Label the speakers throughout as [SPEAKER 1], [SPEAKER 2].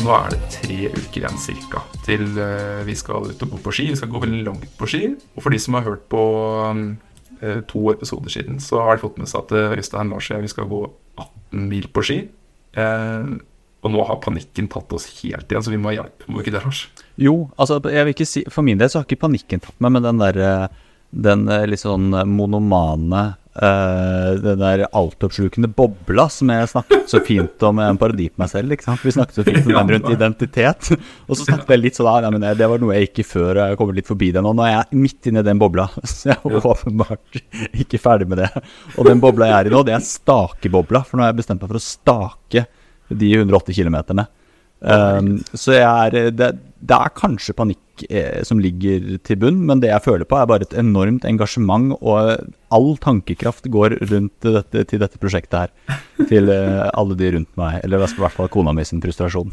[SPEAKER 1] Nå er det tre uker igjen cirka til eh, vi skal ut og gå på ski. Vi skal gå veldig langt på ski. Og for de som har hørt på eh, to episoder siden, så har de fått med seg at eh, Øystein, Lars og jeg vi skal gå 18 mil på ski. Eh, og nå har panikken tatt oss helt igjen, så vi må ha hjelp. Må ikke det, Lars?
[SPEAKER 2] Jo, altså jeg vil ikke si For min del så har ikke panikken tatt meg, men den der den litt sånn monomane uh, Den der altoppslukende bobla som jeg snakket så fint om en parodi på meg selv. Vi snakket så fint om den rundt identitet. Og så snakket jeg litt sånn ah, nei, Det var noe jeg ikke før, jeg kommer litt forbi det nå. Nå er jeg midt inni den bobla, så jeg er åpenbart ikke ferdig med det. Og den bobla jeg er i nå, det er stakebobla, for nå har jeg bestemt meg for å stake de 180 km. Um, så jeg er, det, det, er kanskje panikk eh, som ligger til bunn, men det jeg føler på, er bare et enormt engasjement, og all tankekraft går rundt dette, til dette prosjektet her. Til eh, alle de rundt meg, eller i hvert fall kona mi sin frustrasjon.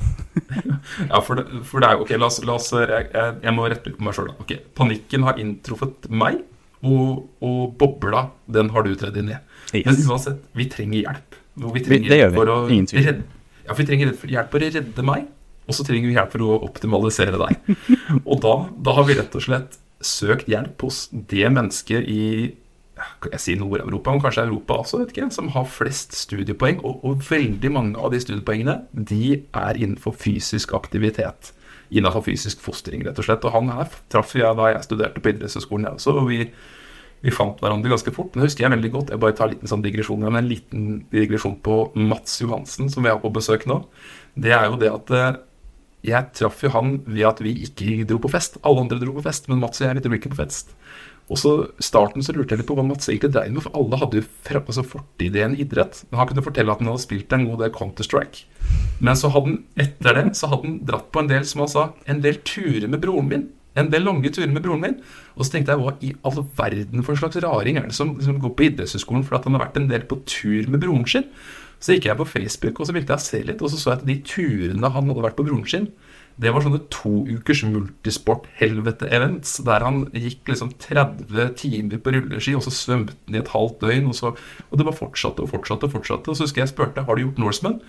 [SPEAKER 1] ja, for det, for det er jo Ok, la oss, la oss jeg, jeg, må rette litt på meg sjøl. Okay, panikken har inntruffet meg, og, og, bobla, den har du tredd inn i. Yes. Men uansett, vi trenger hjelp.
[SPEAKER 2] Vi trenger det gjør vi. Ingen tvil.
[SPEAKER 1] Redde, ja, for vi trenger hjelp for å redde meg, og så trenger vi hjelp for å optimalisere deg. Og da, da har vi rett og slett søkt hjelp hos det mennesket i kan jeg si Nord-Europa, men kanskje Europa også, vet ikke, som har flest studiepoeng. Og, og, veldig mange av de studiepoengene de er innenfor fysisk aktivitet. Innenfor fysisk fostring, rett og slett. Og han her traff jeg da jeg studerte på idrettshøyskolen, jeg også. og vi vi fant hverandre ganske fort. Men det husker jeg veldig godt. Jeg bare tar en liten sånn digresjon, men en liten digresjon på Mats Johansen, som vi har på besøk nå. Det er jo det at eh, jeg traff jo han ved at vi ikke dro på fest. Alle andre dro på fest, men Mats og jeg vi dro ikke på fest. Og så starten så lurte jeg litt på hva Mats egentlig dreiv med, for alle hadde jo altså fortid i en idrett. Men han kunne fortelle at han hadde spilt en god del Counter-Strike. Men så hadde han etter det så hadde han dratt på en del, som han sa, en del turer med broren min en del lange turer med broren min. Og så tenkte jeg hva i all verden for en slags raring er det som, som går på idrettshøyskolen for at han har vært en del på tur med broren sin? Så gikk jeg på Facebook og så ville jeg se litt, og så så jeg at de turene han hadde vært på broren sin, det var sånne to ukers multisport-helvete-events der han gikk liksom 30 timer på rulleski, og så svømte han i et halvt døgn, og, så, og det bare fortsatte og fortsatte og fortsatte. Og så husker jeg spurte har du gjort Norseman.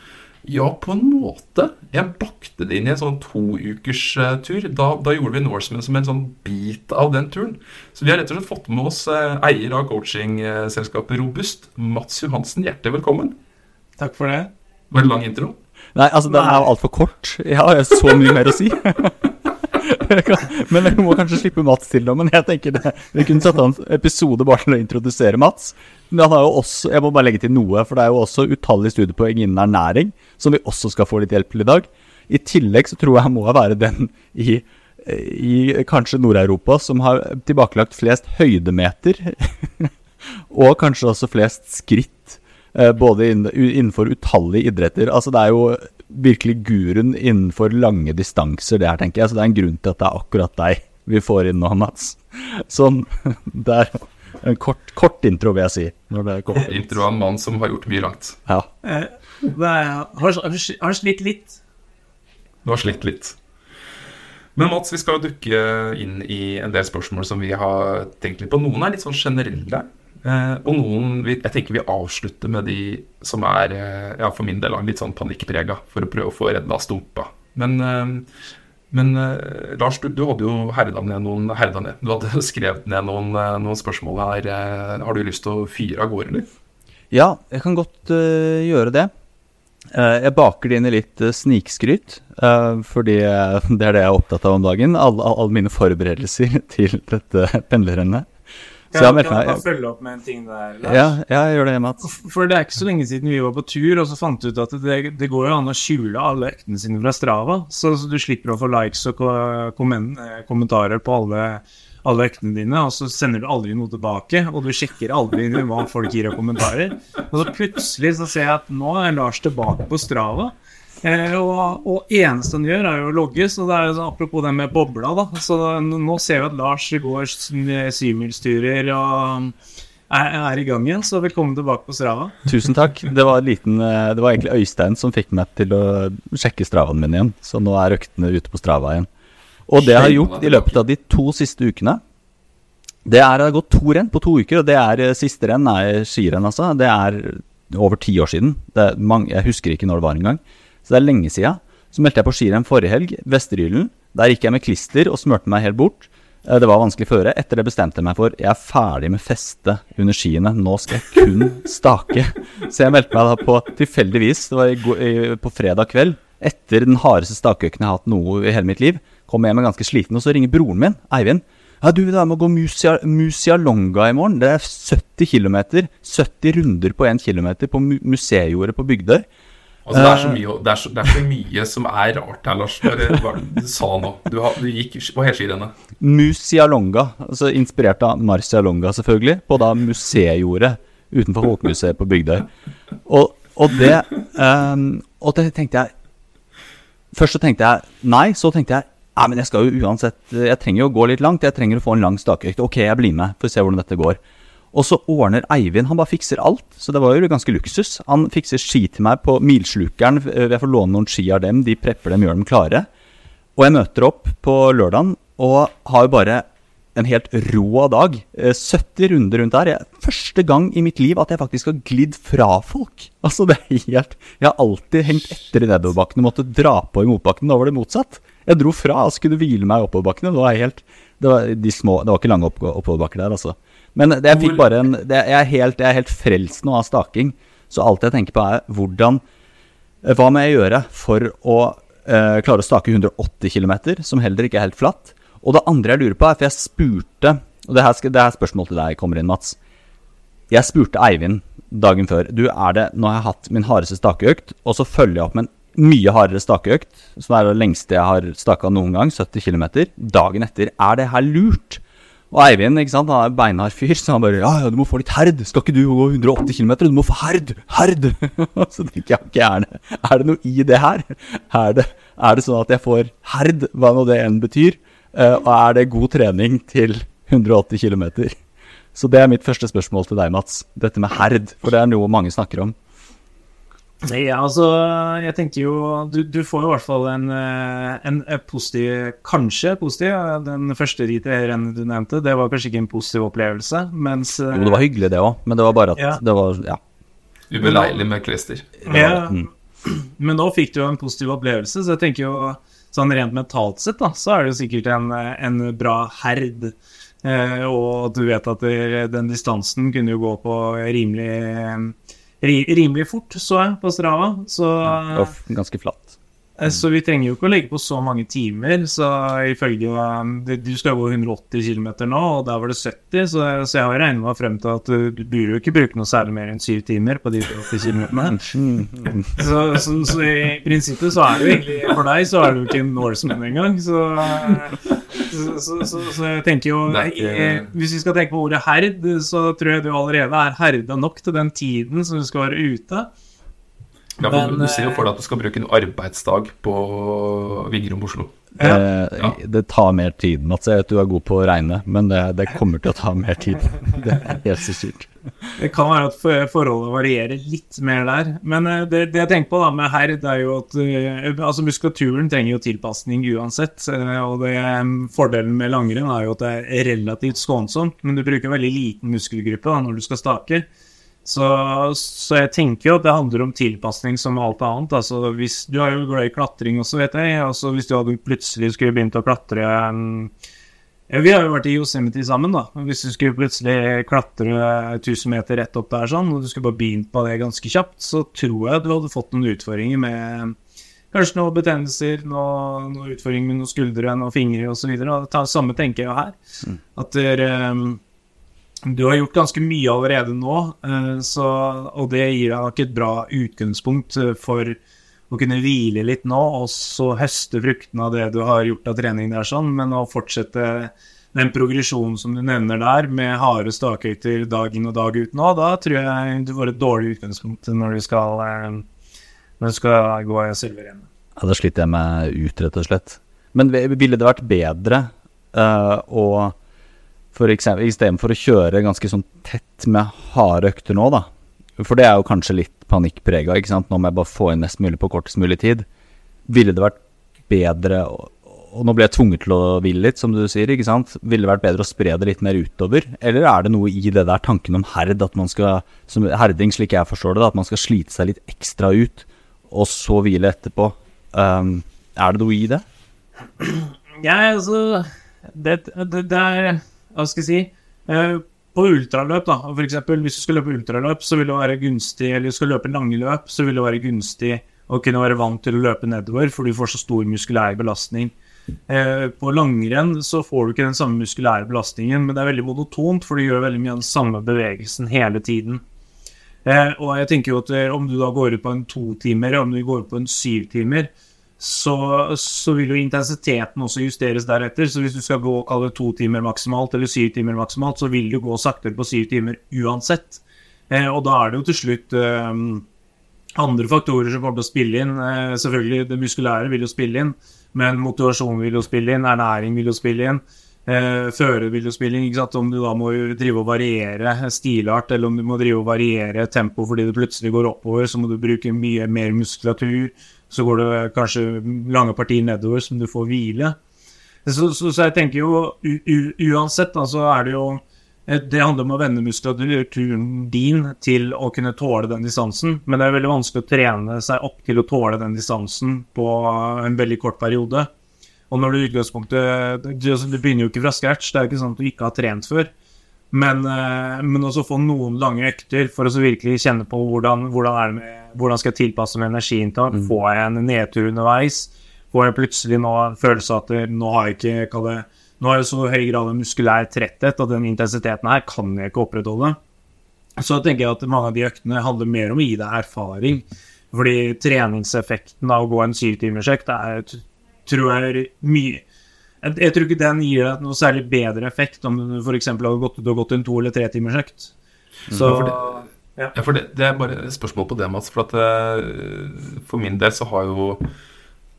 [SPEAKER 1] Ja, på en måte. Jeg bakte det inn i en sånn toukerstur. Uh, da, da gjorde vi Norseman som en sånn bit av den turen. Så vi har rett og slett fått med oss uh, eier av coachingselskapet Robust, Mats Johansen. Hjertelig velkommen.
[SPEAKER 3] Takk for det.
[SPEAKER 1] Var det lang intro?
[SPEAKER 2] Nei, altså den er jo altfor kort. Jeg har så mye mer å si. men jeg må kanskje slippe Mats til nå. Men jeg tenker det, vi kunne satt av en episode bare til å introdusere Mats. Men han har jo også, jeg må bare legge til noe, for det er jo også utallige studiepoeng innen ernæring, som vi også skal få litt hjelp til i dag. I tillegg så tror jeg han må være den i, i kanskje Nord-Europa som har tilbakelagt flest høydemeter. og kanskje også flest skritt, både innenfor utallige idretter. Altså det er jo virkelig guruen innenfor lange distanser, det her, tenker jeg. Så det er en grunn til at det er akkurat deg vi får inn nå, Mats. Sånn. Det er En kort, kort intro, vil jeg si.
[SPEAKER 1] Når det er intro av en mann som har gjort mye langt.
[SPEAKER 2] Ja.
[SPEAKER 3] Eh, har, har slitt litt.
[SPEAKER 1] Du har slitt litt. Men Mats, vi skal jo dukke inn i en del spørsmål som vi har tenkt litt på. Noen er litt sånn generelle. Eh, og noen Jeg tenker vi avslutter med de som er, eh, ja, for min del, litt sånn panikkprega, for å prøve å få redda stumpa. Men eh, Men Lars, du, du hadde jo herda ned noen herda ned. Du hadde skrevet ned noen, noen spørsmål her. Har du lyst til å fyre av gårde, eller?
[SPEAKER 2] Ja, jeg kan godt uh, gjøre det. Uh, jeg baker det inn i litt uh, snikskryt, fordi det er det jeg er opptatt av om dagen. Alle, alle mine forberedelser til dette pendlerrennet. Så jeg
[SPEAKER 3] Kan jeg bare følge opp med en ting der, Lars?
[SPEAKER 2] Ja, ja, jeg gjør det, Mats.
[SPEAKER 3] For det er ikke så lenge siden vi var på tur, og så fant du ut at det, det går jo an å skjule alle øktene sine fra Strava, så, så du slipper å få likes og eh, kommentarer på alle, alle øktene dine, og så sender du aldri noe tilbake, og du sjekker aldri hva folk gir av kommentarer. Og så plutselig så ser jeg at nå er Lars tilbake på Strava. Eh, og, og eneste han gjør, er jo å logge. Så det er apropos det med bobla, da. Så nå ser vi at Lars går syvmilsturer og er, er i gang igjen. Så velkommen tilbake på Strava.
[SPEAKER 2] Tusen takk. Det var, liten, eh, det var egentlig Øystein som fikk meg til å sjekke Stravaen min igjen. Så nå er øktene ute på Strava igjen. Og det jeg har gjort i løpet av de to siste ukene Det er, har gått to renn på to uker, og det er eh, siste renn er skirenn, altså. Det er over ti år siden. Mange, jeg husker ikke når det var engang. Så det er lenge sia. Så meldte jeg på skirenn forrige helg, Vesterylen. Der gikk jeg med klister og smurte meg helt bort. Eh, Det var vanskelig føre. Etter det bestemte jeg meg for jeg er ferdig med feste under skiene. Nå skal jeg kun stake. Så jeg meldte meg da på tilfeldigvis, det var på fredag kveld, etter den hardeste stakeøkten jeg har hatt noe i hele mitt liv, kom hjem ganske sliten, og så ringer broren min, Eivind. Ja, du, det er med å gå Musia, Musialonga i morgen. Det er 70 km. 70 runder på 1 km på mu museejordet på Bygdøy.
[SPEAKER 1] Altså, det, er så mye, det, er så, det er så mye som er rart her, Lars. Bare, hva du sa nå? Du, har, du gikk på helskirennet.
[SPEAKER 2] Musialonga, altså inspirert av Marcialonga selvfølgelig, på da museejordet utenfor Folkemuseet på Bygdøy. Og, og det um, Og det tenkte jeg Først så tenkte jeg nei, så tenkte jeg Nei, men jeg skal jo uansett Jeg trenger jo å gå litt langt, jeg trenger å få en lang stakeøkt. Ok, jeg blir med, får se hvordan dette går. Og så ordner Eivind, han bare fikser alt, så det var jo ganske luksus. Han fikser ski til meg på Milslukeren, jeg får låne noen ski av dem, de prepper dem, gjør dem klare. Og jeg møter opp på lørdagen og har jo bare en helt rå dag. Eh, 70 runder rundt der. Første gang i mitt liv at jeg faktisk har glidd fra folk. Altså, det er helt Jeg har alltid hengt etter i nedoverbakkene måtte dra på i motbakkene. Da var det motsatt. Jeg dro fra og skulle hvile meg i oppoverbakkene. Det var de Det var ikke lange opp, oppoverbakker der, altså. Men det, jeg fikk bare en det, jeg, er helt, jeg er helt frelst nå av staking. Så alt jeg tenker på, er hvordan Eh, Hva må jeg gjøre for å eh, klare å stake 180 km, som heller ikke er helt flatt? Og det andre jeg lurer på, er for jeg spurte Og det her, det her spørsmålet til deg kommer inn, Mats. Jeg spurte Eivind dagen før. Du, er det Nå har jeg hatt min hardeste stakeøkt, og så følger jeg opp med en mye hardere stakeøkt, som er det lengste jeg har staka noen gang, 70 km, dagen etter. Er det her lurt? Og Eivind ikke sant, han er beinhard fyr, så han bare ja, ja, du må få litt herd. Skal ikke du gå 180 km? Du må få herd! Herd! så tenker jeg ok, er det, er det noe i det her? Er det, er det sånn at jeg får herd, hva nå det enn betyr? Uh, og er det god trening til 180 km? Så det er mitt første spørsmål til deg, Mats. Dette med herd, for det er noe mange snakker om.
[SPEAKER 3] Nei, altså, jeg tenker jo Du, du får jo i hvert fall en, eh, en, eh, positiv Kanskje positiv. eh, Den første rennet du nevnte, det var kanskje ikke en positiv opplevelse, mens
[SPEAKER 2] Jo, det var hyggelig, det òg, men det var bare at
[SPEAKER 3] Ja.
[SPEAKER 2] det var Ja.
[SPEAKER 1] Ubeleilig med klister.
[SPEAKER 3] Ja,
[SPEAKER 2] Mm.
[SPEAKER 3] men nå fikk du jo en positiv opplevelse, så jeg tenker jo sånn rent mentalt sett, da, så er det jo sikkert en, en bra herd. Eh, og du vet at den distansen kunne jo gå på rimelig ri, rimelig fort, så jeg på Strava. Så,
[SPEAKER 2] ja, ganske flatt.
[SPEAKER 3] Eh, så vi trenger jo ikke å legge på så mange timer. Så ifølge um, Du skal gå 180 km nå, og der var det 70, så, så jeg har regnet meg frem til at du, du burde jo ikke bruke noe særlig mer enn 7 timer på de 80 km. Så, så, så i prinsippet så er det jo egentlig For deg så er det jo ikke en Norseman engang. Så, så, så, så, jeg tenker jo
[SPEAKER 1] ikke-
[SPEAKER 3] eh, Hvis vi skal tenke på ordet herd, så tror jeg du allerede er herda nok til den tiden som du skal være ute.
[SPEAKER 1] Ja, for
[SPEAKER 3] Men,
[SPEAKER 1] du ser jo for deg at du skal bruke en arbeidsdag på Vingrom Oslo.
[SPEAKER 3] Ja.
[SPEAKER 2] Eh, Det tar mer tid, Mats. Jeg vet du er god på å regne, men det, det kommer til å ta mer tid. Det er helt sikkert.
[SPEAKER 3] Det kan være at forholdet varierer litt mer der. Men eh, det, det jeg tenker på da med det er jo at eh, altså muskulaturen trenger jo tilpasning uansett. eh, Og det, eh, fordelen med langrenn er jo at det er relativt skånsomt, men du bruker en veldig liten muskelgruppe da, når du skal stake. Så, så jeg tenker jo at det handler om tilpasning som alt annet. Altså hvis Du er jo glad i klatring også, vet jeg. Altså Hvis du plutselig skulle begynt å klatre um, ja, Vi har jo vært i Yosemite sammen, da. Hvis du skulle plutselig klatre 1000 meter rett opp der, sånn, og du skulle bare begynt på det ganske kjapt, så tror jeg du hadde fått noen utfordringer med kanskje noen betennelser, noen, noen utfordringer med noen skuldre, noen fingre osv. Samme tenker jeg her. Mm. At dere um, du har gjort ganske mye allerede nå, eh, så, og det gir deg nok et bra utgangspunkt eh, for å kunne hvile litt nå, og så høste fruktene av det du har gjort av trening der, sånn, men å fortsette den progresjonen som du nevner der, med harde stakøyter dag inn og dag ut nå, da tror jeg du får et dårlig utgangspunkt når du skal, eh, når du skal gå selve rennet.
[SPEAKER 2] Ja, da sliter jeg meg ut, rett og slett. Men ville det vært bedre uh, å Istedenfor å kjøre ganske sånn tett med harde økter nå, da. For det er jo kanskje litt panikkprega. ikke sant? Nå må jeg bare få inn mest mulig på kortest mulig tid. Ville det vært bedre Og nå ble jeg tvunget til å hvile litt, som du sier. ikke sant? Ville det vært bedre å spre det litt mer utover? Eller er det noe i det der tanken om herd, at man skal, som herding slik jeg forstår det, da, at man skal slite seg litt ekstra ut, og så hvile etterpå? Um, er det noe i det?
[SPEAKER 3] Ja, altså det, det, det er hva skal jeg si eh, På ultraløp, da, for eksempel, hvis du skal løpe ultraløp, så vil det være gunstig Eller du skal løpe lange løp, så vil det være gunstig å kunne være vant til å løpe nedover, for du får så stor muskulær belastning. Eh, på langrenn så får du ikke den samme muskulære belastningen, men det er veldig monotont, for du gjør veldig mye av den samme bevegelsen hele tiden. Eh, og jeg tenker jo at om du da går ut på en to timer, om du går ut på en syv timer, så, så, vil jo intensiteten også justeres deretter. Så hvis du skal gå kalle to timer maksimalt eller syv timer maksimalt, så vil du gå saktere på syv timer uansett. Eh, og da er det jo til slutt eh, andre faktorer som kommer til å spille inn. Eh, selvfølgelig, det muskulære vil jo spille inn, men motivasjon vil jo spille inn, ernæring vil jo spille inn. Eh, føre vil jo spille inn. Om du da må drive og variere stilart, eller om du må drive og variere tempo fordi det plutselig går oppover, så må du bruke mye mer muskulatur så går det kanskje lange partier nedover som du får hvile. Så, så, så jeg tenker jo u, uansett, da, så er det jo det handler om å vende muskulaturen din til å kunne tåle den distansen. Men det er veldig vanskelig å trene seg opp til å tåle den distansen på en veldig kort periode. Og når du i utgangspunktet Du begynner jo ikke fra scratch, det er jo ikke sånn at du ikke har trent før. Men, eh, men, også få noen lange økter for å virkelig kjenne på hvordan, hvordan, med, hvordan skal jeg tilpasse med energiinntak. Mm. Får jeg en nedtur underveis? Får jeg plutselig nå følelse av at nå har jeg ikke det, Nå har jeg så høy grad av muskulær tretthet at den intensiteten her kan jeg ikke opprettholde. Så tenker jeg at mange av de øktene handler mer om å gi deg erfaring. Fordi treningseffekten av å gå en syvtimersøkt er, tror jeg, mye jeg, jeg, tror ikke den gir deg noe særlig bedre effekt om du f.eks. har gått, gått en to- eller tretimersøkt.
[SPEAKER 1] Så ja, for, det, ja. ja, for det, det, er bare et spørsmål på det, Mats. For, at, eh, for min del så har jo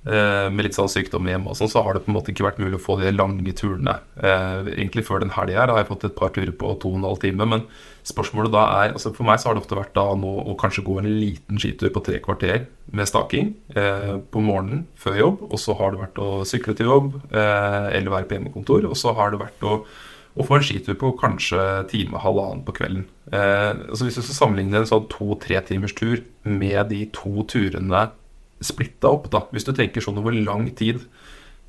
[SPEAKER 1] Eh, med litt sånn sykdom hjemme og sånn, så har det på en måte ikke vært mulig å få de lange turene. Eh, egentlig før den helga har jeg fått et par turer på to og en halv time. Men spørsmålet da er altså For meg så har det ofte vært da nå å kanskje gå en liten skitur på tre kvarter med staking eh, på morgenen før jobb. Og så har det vært å sykle til jobb eh, eller være på hjemmekontor. Og så har det vært å, å få en skitur på kanskje time, halvannen på kvelden. Eh, altså Hvis du skal sammenligne en sånn to-tre timers tur med de to turene splitta opp, da, hvis du tenker sånn over lang tid.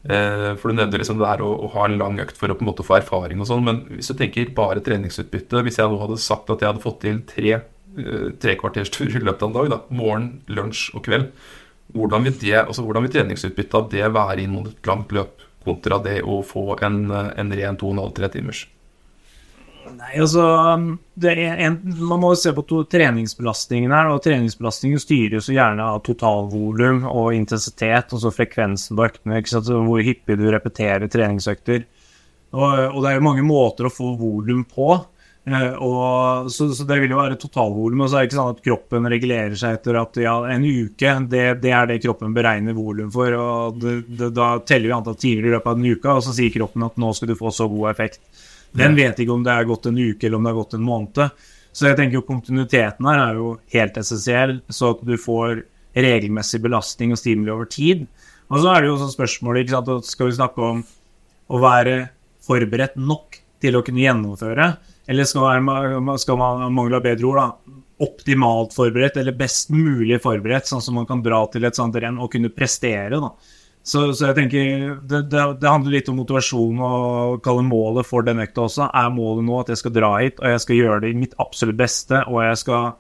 [SPEAKER 1] Eh, for du nevner liksom det der å, å, ha en lang økt for å på en måte få erfaring og sånn, men hvis du tenker bare treningsutbytte Hvis jeg nå hadde sagt at jeg hadde fått til tre trekvartersturer trekvarterstur i løpet av en dag, da, morgen, lunsj og kveld, hvordan vil, det, altså, hvordan vil treningsutbyttet av det være inn mot et langt løp kontra det å få en, en ren 2,5-3 timers?
[SPEAKER 3] Nei, altså en, Man må se på to, treningsbelastningen her. og Treningsbelastningen styres jo gjerne av totalvolum og intensitet, og så frekvensen på øktene. Hvor hyppig du repeterer treningsøkter. Og, og det er jo mange måter å få volum på. Eh, og, så, så, det vil jo være totalvolum. Og så er det ikke sånn at kroppen regulerer seg etter at ja, en uke, det, det er det kroppen beregner volum for. og det, det, Da teller vi antall timer i løpet av en uke, og så sier kroppen at nå skal du få så god effekt. Den vet ikke om det er gått en uke eller om det har gått en måned. Så jeg tenker jo kontinuiteten her er jo helt essensiell, så at du får regelmessig belastning og stimuli over tid. Og så er det jo også spørsmålet ikke sant, Skal vi snakke om å være forberedt nok til å kunne gjennomføre? Eller skal, være, skal man mangle bedre ord, da, optimalt forberedt, eller best mulig forberedt, sånn som man kan dra til et sånt renn og kunne prestere. da. Så, så jeg tenker det, det, det, handler litt om motivasjon og kalle målet for den økta også. Er målet nå at jeg skal dra hit, og jeg skal gjøre det i mitt absolutt beste, og jeg skal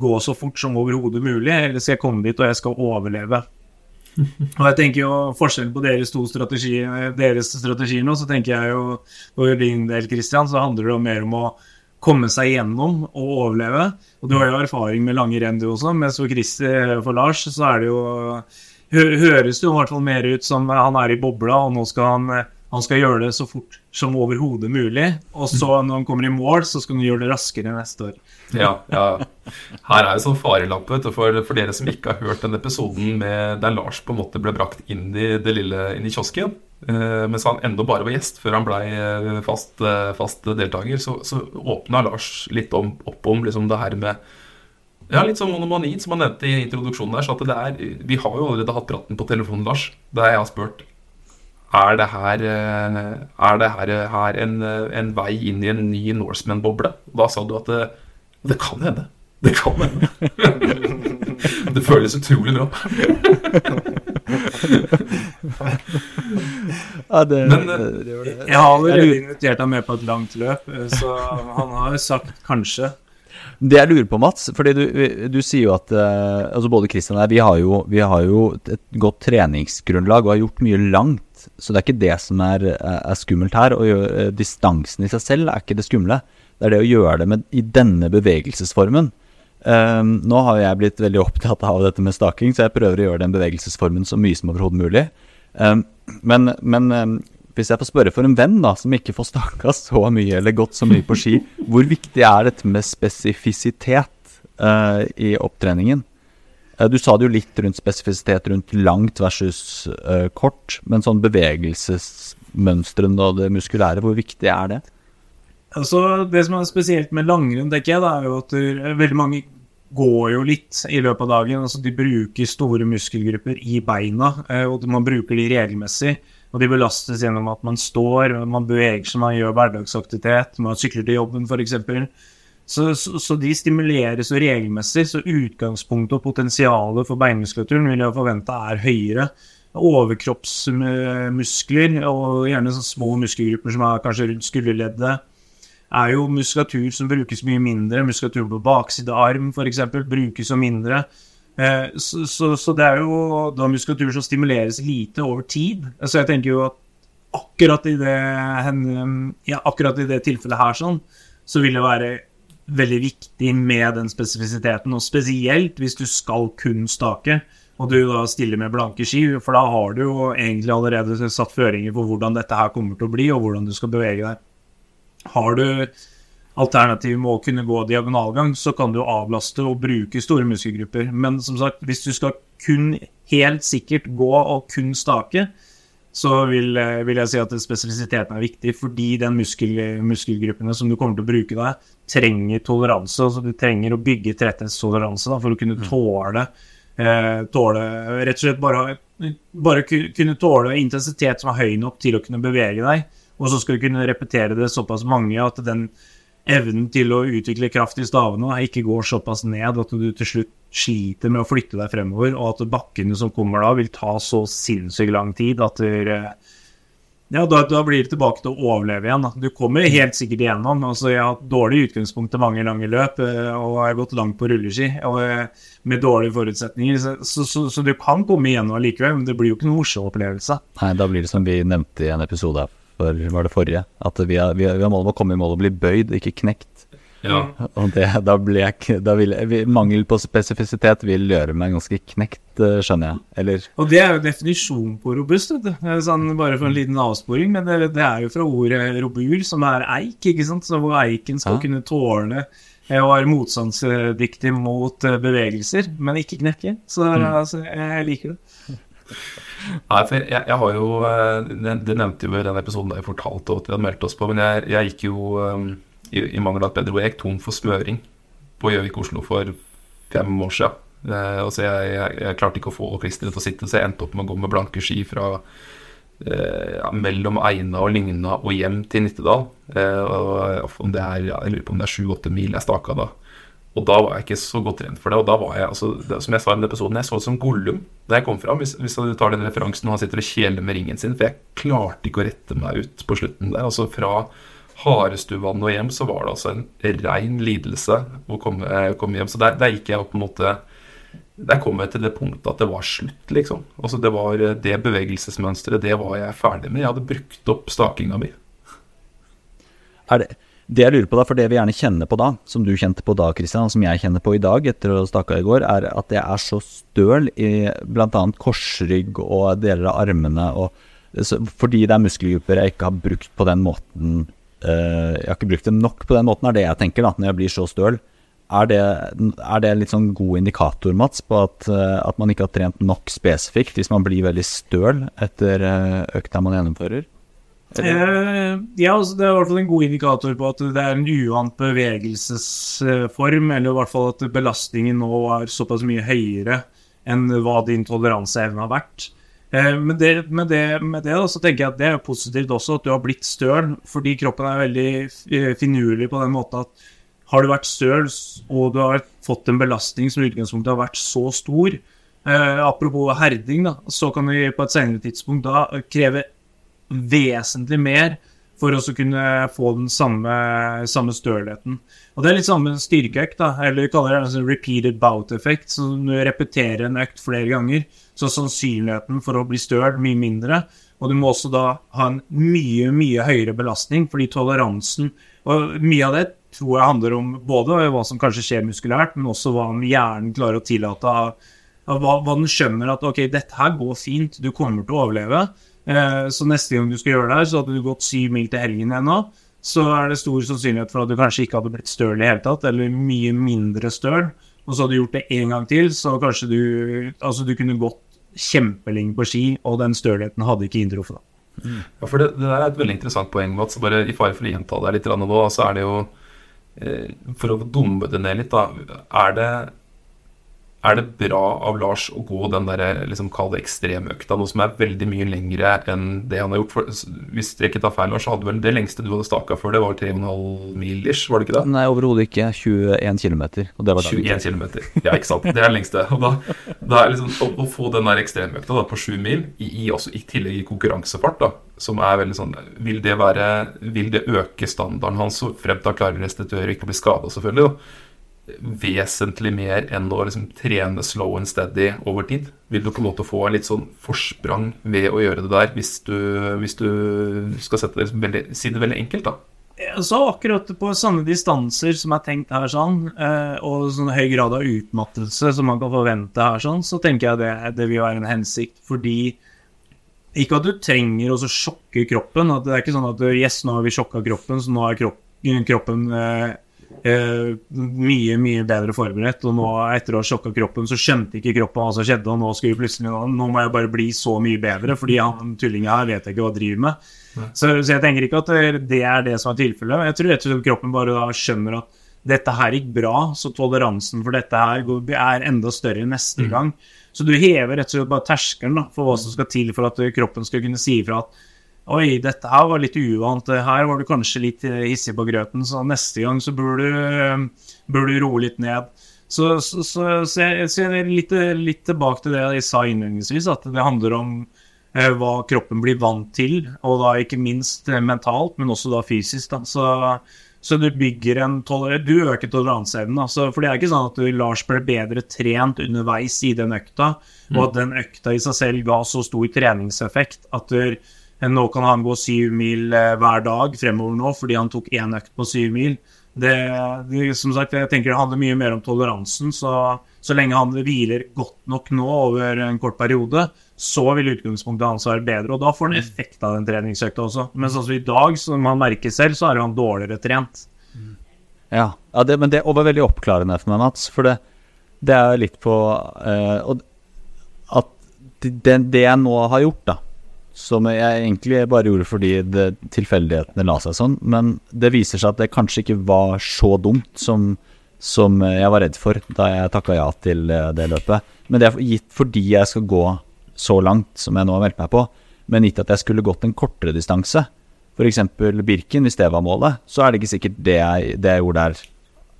[SPEAKER 3] gå så fort som overhodet mulig, eller skal jeg komme dit og jeg skal overleve? Og jeg tenker jo Forskjellen på deres to strategier, deres strategier nå, så tenker jeg jo for din del, Christian, så handler det jo mer om å komme seg gjennom og overleve. Og du har jo erfaring med lange renn, du også. Mens for, Chris, for Lars så er det jo høres det jo i hvert fall mer ut som han er i bobla, og nå skal han, han skal gjøre det så fort som overhodet mulig. Og så, når han kommer i mål, så skal han gjøre det raskere neste år.
[SPEAKER 1] Ja, ja. Her er jo sånn farelampe for, for, dere som ikke har hørt den episoden med, der Lars på en måte ble brakt inn i det lille inn i kiosken. Uh, mens han enda bare var gjest før han ble eh, fast, eh, fast deltaker, så, så åpna Lars litt om, opp om liksom det her med ja, litt sånn monomani, som han nevnte i introduksjonen der. Så at det er, vi har jo allerede hatt praten på telefonen, Lars, der jeg har spurt er det her, er det her, her en, en, vei inn i en ny Norseman-boble. Da sa du at det, det kan hende. Det kan hende. det føles utrolig bra.
[SPEAKER 3] ja, det, Men, det, det, Jeg har allerede invitert ham med på et langt løp, så han har sagt kanskje.
[SPEAKER 2] Det jeg lurer på, Mats, fordi du, du sier jo at uh, altså både Christian og jeg, vi har, jo, vi har, jo, et godt treningsgrunnlag og har gjort mye langt. Så det er ikke det som er, er skummelt her. Og uh, distansen i seg selv er ikke det skumle. Det er det å gjøre det med, i denne bevegelsesformen. Um, nå har jeg blitt veldig opptatt av dette med staking, så jeg prøver å gjøre den bevegelsesformen så mye som overhodet mulig. Um, men, men um, hvis jeg får spørre for en venn da, som ikke får staka så mye eller gått så mye på ski, hvor viktig er dette med spesifisitet uh, i opptreningen? Uh, du sa det jo litt rundt spesifisitet rundt langt versus uh, kort, men sånn bevegelsesmønstrene og det muskulære, hvor viktig er det?
[SPEAKER 3] Altså, det som er spesielt med langrenn, tenker jeg, da, er jo at veldig mange går jo litt i løpet av dagen. altså De bruker store muskelgrupper i beina, og man bruker de regelmessig. Og de belastes gjennom at man står, man beveger seg, man gjør hverdagsaktivitet, man sykler til jobben f.eks. Så, så, så de stimuleres jo regelmessig, så utgangspunktet og potensialet for beinmuskulaturen vil jeg forvente er høyere. Overkroppsmuskler og gjerne små muskelgrupper som er kanskje rundt skulderleddet er jo muskulatur som brukes mye mindre. Muskulatur på bakside arm f.eks. brukes jo mindre. Eh, så, så, så, det er jo da muskulatur som stimuleres lite over tid. Så jeg tenker jo at akkurat i det, ja, akkurat i det tilfellet her sånn, så vil det være veldig viktig med den spesifisiteten, og spesielt hvis du skal kun stake, og du da stiller med blanke ski, for da har du jo egentlig allerede satt føringer på hvordan dette her kommer til å bli, og hvordan du skal bevege deg. Har du alternativ med å kunne gå diagonalgang, så kan du avlaste og bruke store muskelgrupper. Men som sagt, hvis du skal kun helt sikkert gå og kun stake, så vil, eh, vil jeg si at spesialiteten er viktig, fordi den muskel, muskelgruppene som du kommer til å bruke deg, trenger toleranse. altså Du trenger å bygge tretthetstoleranse for å kunne mm. tåle, eh, tåle Rett og slett bare, bare kunne tåle intensitet som er høy nok til å kunne bevege deg. Og så skal du kunne repetere det såpass mange at den evnen til å utvikle kraft i stavene ikke går såpass ned at du til slutt sliter med å flytte deg fremover, og at bakkene som kommer da, vil ta så sinnssykt lang tid at du, ja, da, da, blir det tilbake til å overleve igjen. Du kommer helt sikkert igjennom. Altså, jeg har hatt dårlig utgangspunkt til mange lange løp eh, og har gått langt på rulleski eh, med dårlige forutsetninger. Så, så, så, så, du kan komme igjennom likevel, men det blir jo ikke noen morsom opplevelse.
[SPEAKER 2] Nei, da blir det som vi nevnte i en episode for var det forrige. At vi har, vi har, vi har mål om å komme i mål og bli bøyd, ikke knekt.
[SPEAKER 1] Ja.
[SPEAKER 2] Og det, da blir jeg, da vil, jeg Mangel på spesifisitet vil gjøre meg ganske knekt, eh, skjønner jeg. Eller
[SPEAKER 3] Og det er jo definisjonen på robust, vet du. Sånn, bare for en liten avsporing, men det, det, er jo fra ordet robur, som er eik, ikke sant. Så hvor eiken skal ja. kunne tåle eh, og være motstandsdyktig mot eh, bevegelser, men ikke knekke. Så mm. altså, jeg liker det.
[SPEAKER 1] Nei, for jeg, jeg, har jo Du Det, det nevnte jo i den episoden da jeg fortalte at vi hadde meldt oss på, men jeg, jeg gikk jo um, i, i mangel av et bedre ord, jeg gikk tom for smøring på Gjøvik Oslo for fem år siden. Eh, så jeg, jeg, klarte ikke å få klisteret til å sitte, så jeg endte opp med å gå med blanke ski fra eh, ja, mellom Eina og Lygna og hjem til Nittedal. Eh, og om det er, jeg lurer på om det er sju-åtte mil jeg staka da. Og da var jeg ikke så godt trent for det. Og da var jeg, altså, det, som jeg sa i den episoden, jeg så ut som Gollum da jeg kom fram. Hvis, hvis du tar den referansen og han sitter og kjeler med ringen sin. For jeg klarte ikke å rette meg ut på slutten der. Altså fra Harestuvann og hjem så var det altså en rein lidelse å komme, eh, komme hjem. Så der, der, gikk jeg på en måte Der kom jeg til det punktet at det var slutt, liksom. Altså det var eh, det bevegelsesmønsteret, det var jeg ferdig med. Jeg hadde brukt opp stakinga mi.
[SPEAKER 2] Er det det jeg lurer på da, for det vi gjerne kjenner på da, som du kjente på da, Kristian, som jeg kjenner på i dag etter å ha av i går, er at jeg er så støl i bl.a. korsrygg og deler av armene. Og, fordi det er muskelgrupper jeg ikke har brukt på den måten uh, Jeg har ikke brukt det nok på den måten, er det jeg tenker da, når jeg blir så støl. Er det, er det litt sånn god indikator, Mats, på at, at man ikke har trent nok spesifikt hvis man blir veldig støl etter uh, økta man gjennomfører?
[SPEAKER 3] Eh, ja, altså, Det er i hvert fall en god indikator på at det er en uvant bevegelsesform, eller i hvert fall at belastningen nå er såpass mye høyere enn hva din toleranseevne har vært. Eh, men det, med det, med det da, så tenker jeg at det er positivt også, at du har blitt støl, fordi kroppen er veldig eh, finurlig på den måten at har du vært støl og du har fått en belastning som i utgangspunktet har vært så stor, eh, apropos herding, da, så kan du på et senere tidspunkt da kreve vesentlig mer for å kunne få den samme, samme stølheten. Og Det er litt samme styrkeøkt, eller vi kaller det en sånn repeated bout-effekt. Så når du repeterer en økt flere ganger, så er sannsynligheten for å bli støl mye mindre. Og du må også da ha en mye, mye høyere belastning, fordi toleransen Og mye av det tror jeg handler om både hva som kanskje skjer muskulært, men også hva hjernen klarer å tillate. Hva, hva den skjønner at ok, dette her går fint, du kommer til å overleve. Eh, så neste gang du skal gjøre det her, så hadde du gått syv mil til helgen ennå. Så er det stor sannsynlighet for at du kanskje ikke hadde blitt støl i hele tatt, eller mye mindre støl. Og så hadde du gjort det én gang til, så kanskje du Altså, du kunne gått kjempelenge på ski, og den stølheten hadde ikke inntruffet.
[SPEAKER 1] Mm. Ja, for det, det, der er et veldig interessant poeng, Mats. Bare i fare for å gjenta det litt nå, så er det jo eh, For å dumme det ned litt, da. Er det er det bra av Lars å gå den der, liksom, kall det ekstremøkta, noe som er veldig mye lengre enn det han har gjort? For, hvis jeg ikke tar feil, Lars, hadde vel det lengste du hadde staka før det, var 3,5 mil ish, var det ikke det?
[SPEAKER 2] Nei, overhodet ikke. 21 km.
[SPEAKER 1] 21 km, ja, ikke sant. Det er det lengste. Og da, da er liksom, å, å, få den der ekstremøkta da, på 7 mil, i, i, også, i tillegg i konkurransefart, da, som er veldig sånn Vil det, være, vil det øke standarden hans frem til han klarer å restituere og ikke bli skada, selvfølgelig? da vesentlig mer enn å liksom trene slow and steady over tid? Vil du på en måte få en litt sånn forsprang ved å gjøre det der, hvis du, hvis du skal sette det liksom veldig, si det veldig enkelt, da?
[SPEAKER 3] Så akkurat på sånne distanser som er tenkt her, sånn, eh, og sånn høy grad av utmattelse som man kan forvente her, sånn, så tenker jeg det, det vil være en hensikt. Fordi ikke at du trenger å sjokke kroppen. at Det er ikke sånn at yes, nå har vi sjokka kroppen, så nå er kroppen, kroppen eh, eh, mye, mye bedre forberedt. Og nå, etter å ha sjokka kroppen, så skjønte ikke kroppen hva som skjedde. Og nå skal vi plutselig Nå må jeg bare bli så mye bedre, fordi han tullinga her vet jeg ikke hva jeg driver med. Så, så, jeg tenker ikke at det er det som er tilfellet. Jeg tror rett og slett kroppen bare da skjønner at dette her gikk bra, så toleransen for dette her er enda større neste mm. gang. Så du hever rett og slett bare terskelen for hva som skal til for at kroppen skal kunne si ifra at Oi, dette her var litt uvant. Her var du kanskje litt eh, hissig på grøten, så neste gang så bør du, eh, bør du roe litt ned. Så, så, så, så jeg, ser er litt, litt, tilbake til det jeg sa innledningsvis, at det handler om eh, hva kroppen blir vant til, og da ikke minst eh, mentalt, men også da fysisk. Da. Så, så du bygger en Du øker toleranseevnen. Altså, for det er ikke sånn at du, Lars ble bedre trent underveis i den økta, og at den økta i seg selv ga så stor treningseffekt at du nå kan han gå syv mil eh, hver dag fremover nå fordi han tok én økt på syv mil. Det, det, som sagt, jeg tenker det handler mye mer om toleransen. Så, så lenge han hviler godt nok nå over en kort periode, så vil utgangspunktet hans være bedre. Og da får han effekt av den treningsøkta også. Mens altså i dag, som han merker selv, så er han dårligere trent.
[SPEAKER 2] Ja, ja det, men det var veldig oppklarende for meg, Mats. For det, det er litt på uh, At det, det jeg nå har gjort, da som jeg egentlig bare gjorde fordi det, tilfeldighetene la seg sånn. Men det viser seg at det kanskje ikke var så dumt som, som jeg var redd for da jeg takka ja til eh, det løpet. Men det er gitt fordi jeg skal gå så langt som jeg nå har meldt meg på, men gitt at jeg skulle gått en kortere distanse, f.eks. Birken, hvis det var målet, så er det ikke sikkert det jeg, det jeg gjorde der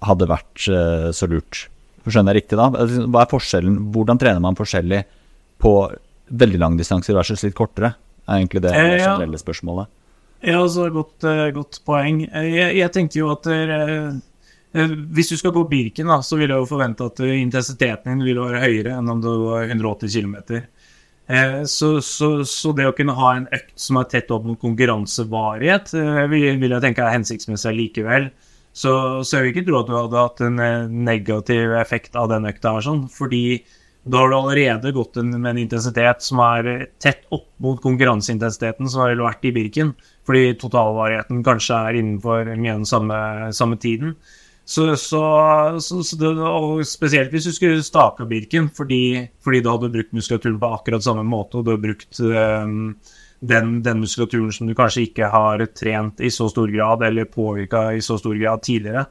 [SPEAKER 2] hadde vært uh, så lurt. Skjønner jeg riktig da? Altså, Hva er forskjellen? Hvordan trener man forskjellig på veldig lang distanse versus litt kortere? Er egentlig det
[SPEAKER 3] Eh, ja.
[SPEAKER 2] generelle spørsmålet.
[SPEAKER 3] Ja, altså, godt, eh, godt poeng. Eh, Jeg, jeg tenkte jo at der, eh, hvis du skal gå Birken, da, så vil jeg jo forvente at intensiteten din vil være høyere enn om du går 180 km. Eh, så, så, så det å kunne ha en økt som er tett opp mot konkurransevarighet, vil, jeg tenke er hensiktsmessig likevel. Så, så jeg vil ikke tro at du hadde hatt en negativ effekt av den økta her, sånn, fordi da har du allerede gått med en intensitet som er tett opp mot konkurranseintensiteten som har vært i Birken, fordi totalvarigheten kanskje er innenfor mye den samme, samme tiden. Så, så, så, så det, spesielt hvis du skulle stake Birken, fordi, fordi du hadde brukt muskulaturen på akkurat samme måte, og du har brukt um, den, den muskulaturen som du kanskje ikke har trent i så stor grad, eller påvirka i så stor grad tidligere.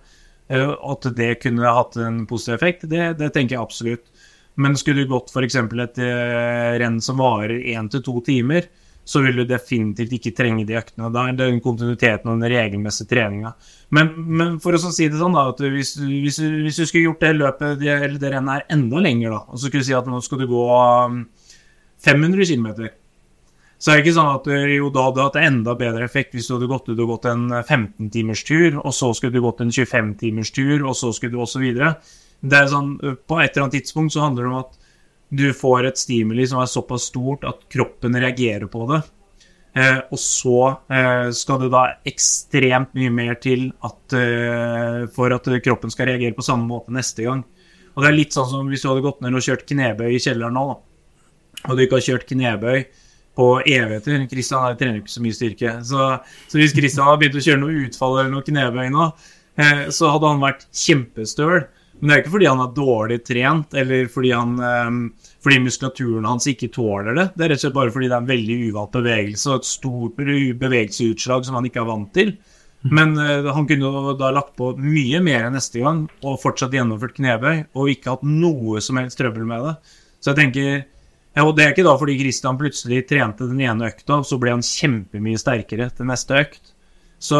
[SPEAKER 3] Eh, At det kunne hatt en positiv effekt, det, det tenker jeg absolutt. Men skulle du gått f.eks. et eh, renn som varer én til to timer, så vil du definitivt ikke trenge de øktene. Da er den kontinuiteten og den regelmessige treninga. Men, men for å si det sånn, da, at hvis, hvis, hvis du skulle gjort det løpet, eller det rennet her enda lenger, da, og så skulle du si at nå skal du gå um, 500 km, så er det ikke sånn at jo da hadde hatt enda bedre effekt hvis du hadde gått du hadde gått en 15-timers tur, og så skulle du gått en 25-timers tur, og så skulle du også videre. Det er sånn, På et eller annet tidspunkt så handler det om at du får et stimuli som er såpass stort at kroppen reagerer på det. Eh, og så eh, skal du da ekstremt mye mer til at, eh, for at kroppen skal reagere på samme måte neste gang. Og det er litt sånn som hvis du hadde gått ned og kjørt knebøy i kjelleren nå, da. og du ikke har kjørt knebøy på evigheter Kristian trener ikke så mye styrke. Så, så hvis Kristian hadde begynt å kjøre noe utfall eller noe knebøy nå, eh, så hadde han vært kjempestøl. Men det er ikke fordi han er dårlig trent, eller fordi, han, eh, fordi muskulaturen hans ikke tåler det. Det er rett og slett bare fordi det er en veldig uvant bevegelse og et stort bevegelseutslag som han ikke er vant til. Men eh, han kunne da lagt på mye mer enn neste gang og fortsatt gjennomført knebøy og ikke hatt noe som helst trøbbel med det. Så jeg tenker ja, og Det er ikke da fordi Christian plutselig trente den ene økta, så ble han kjempemye sterkere til neste økt. Så,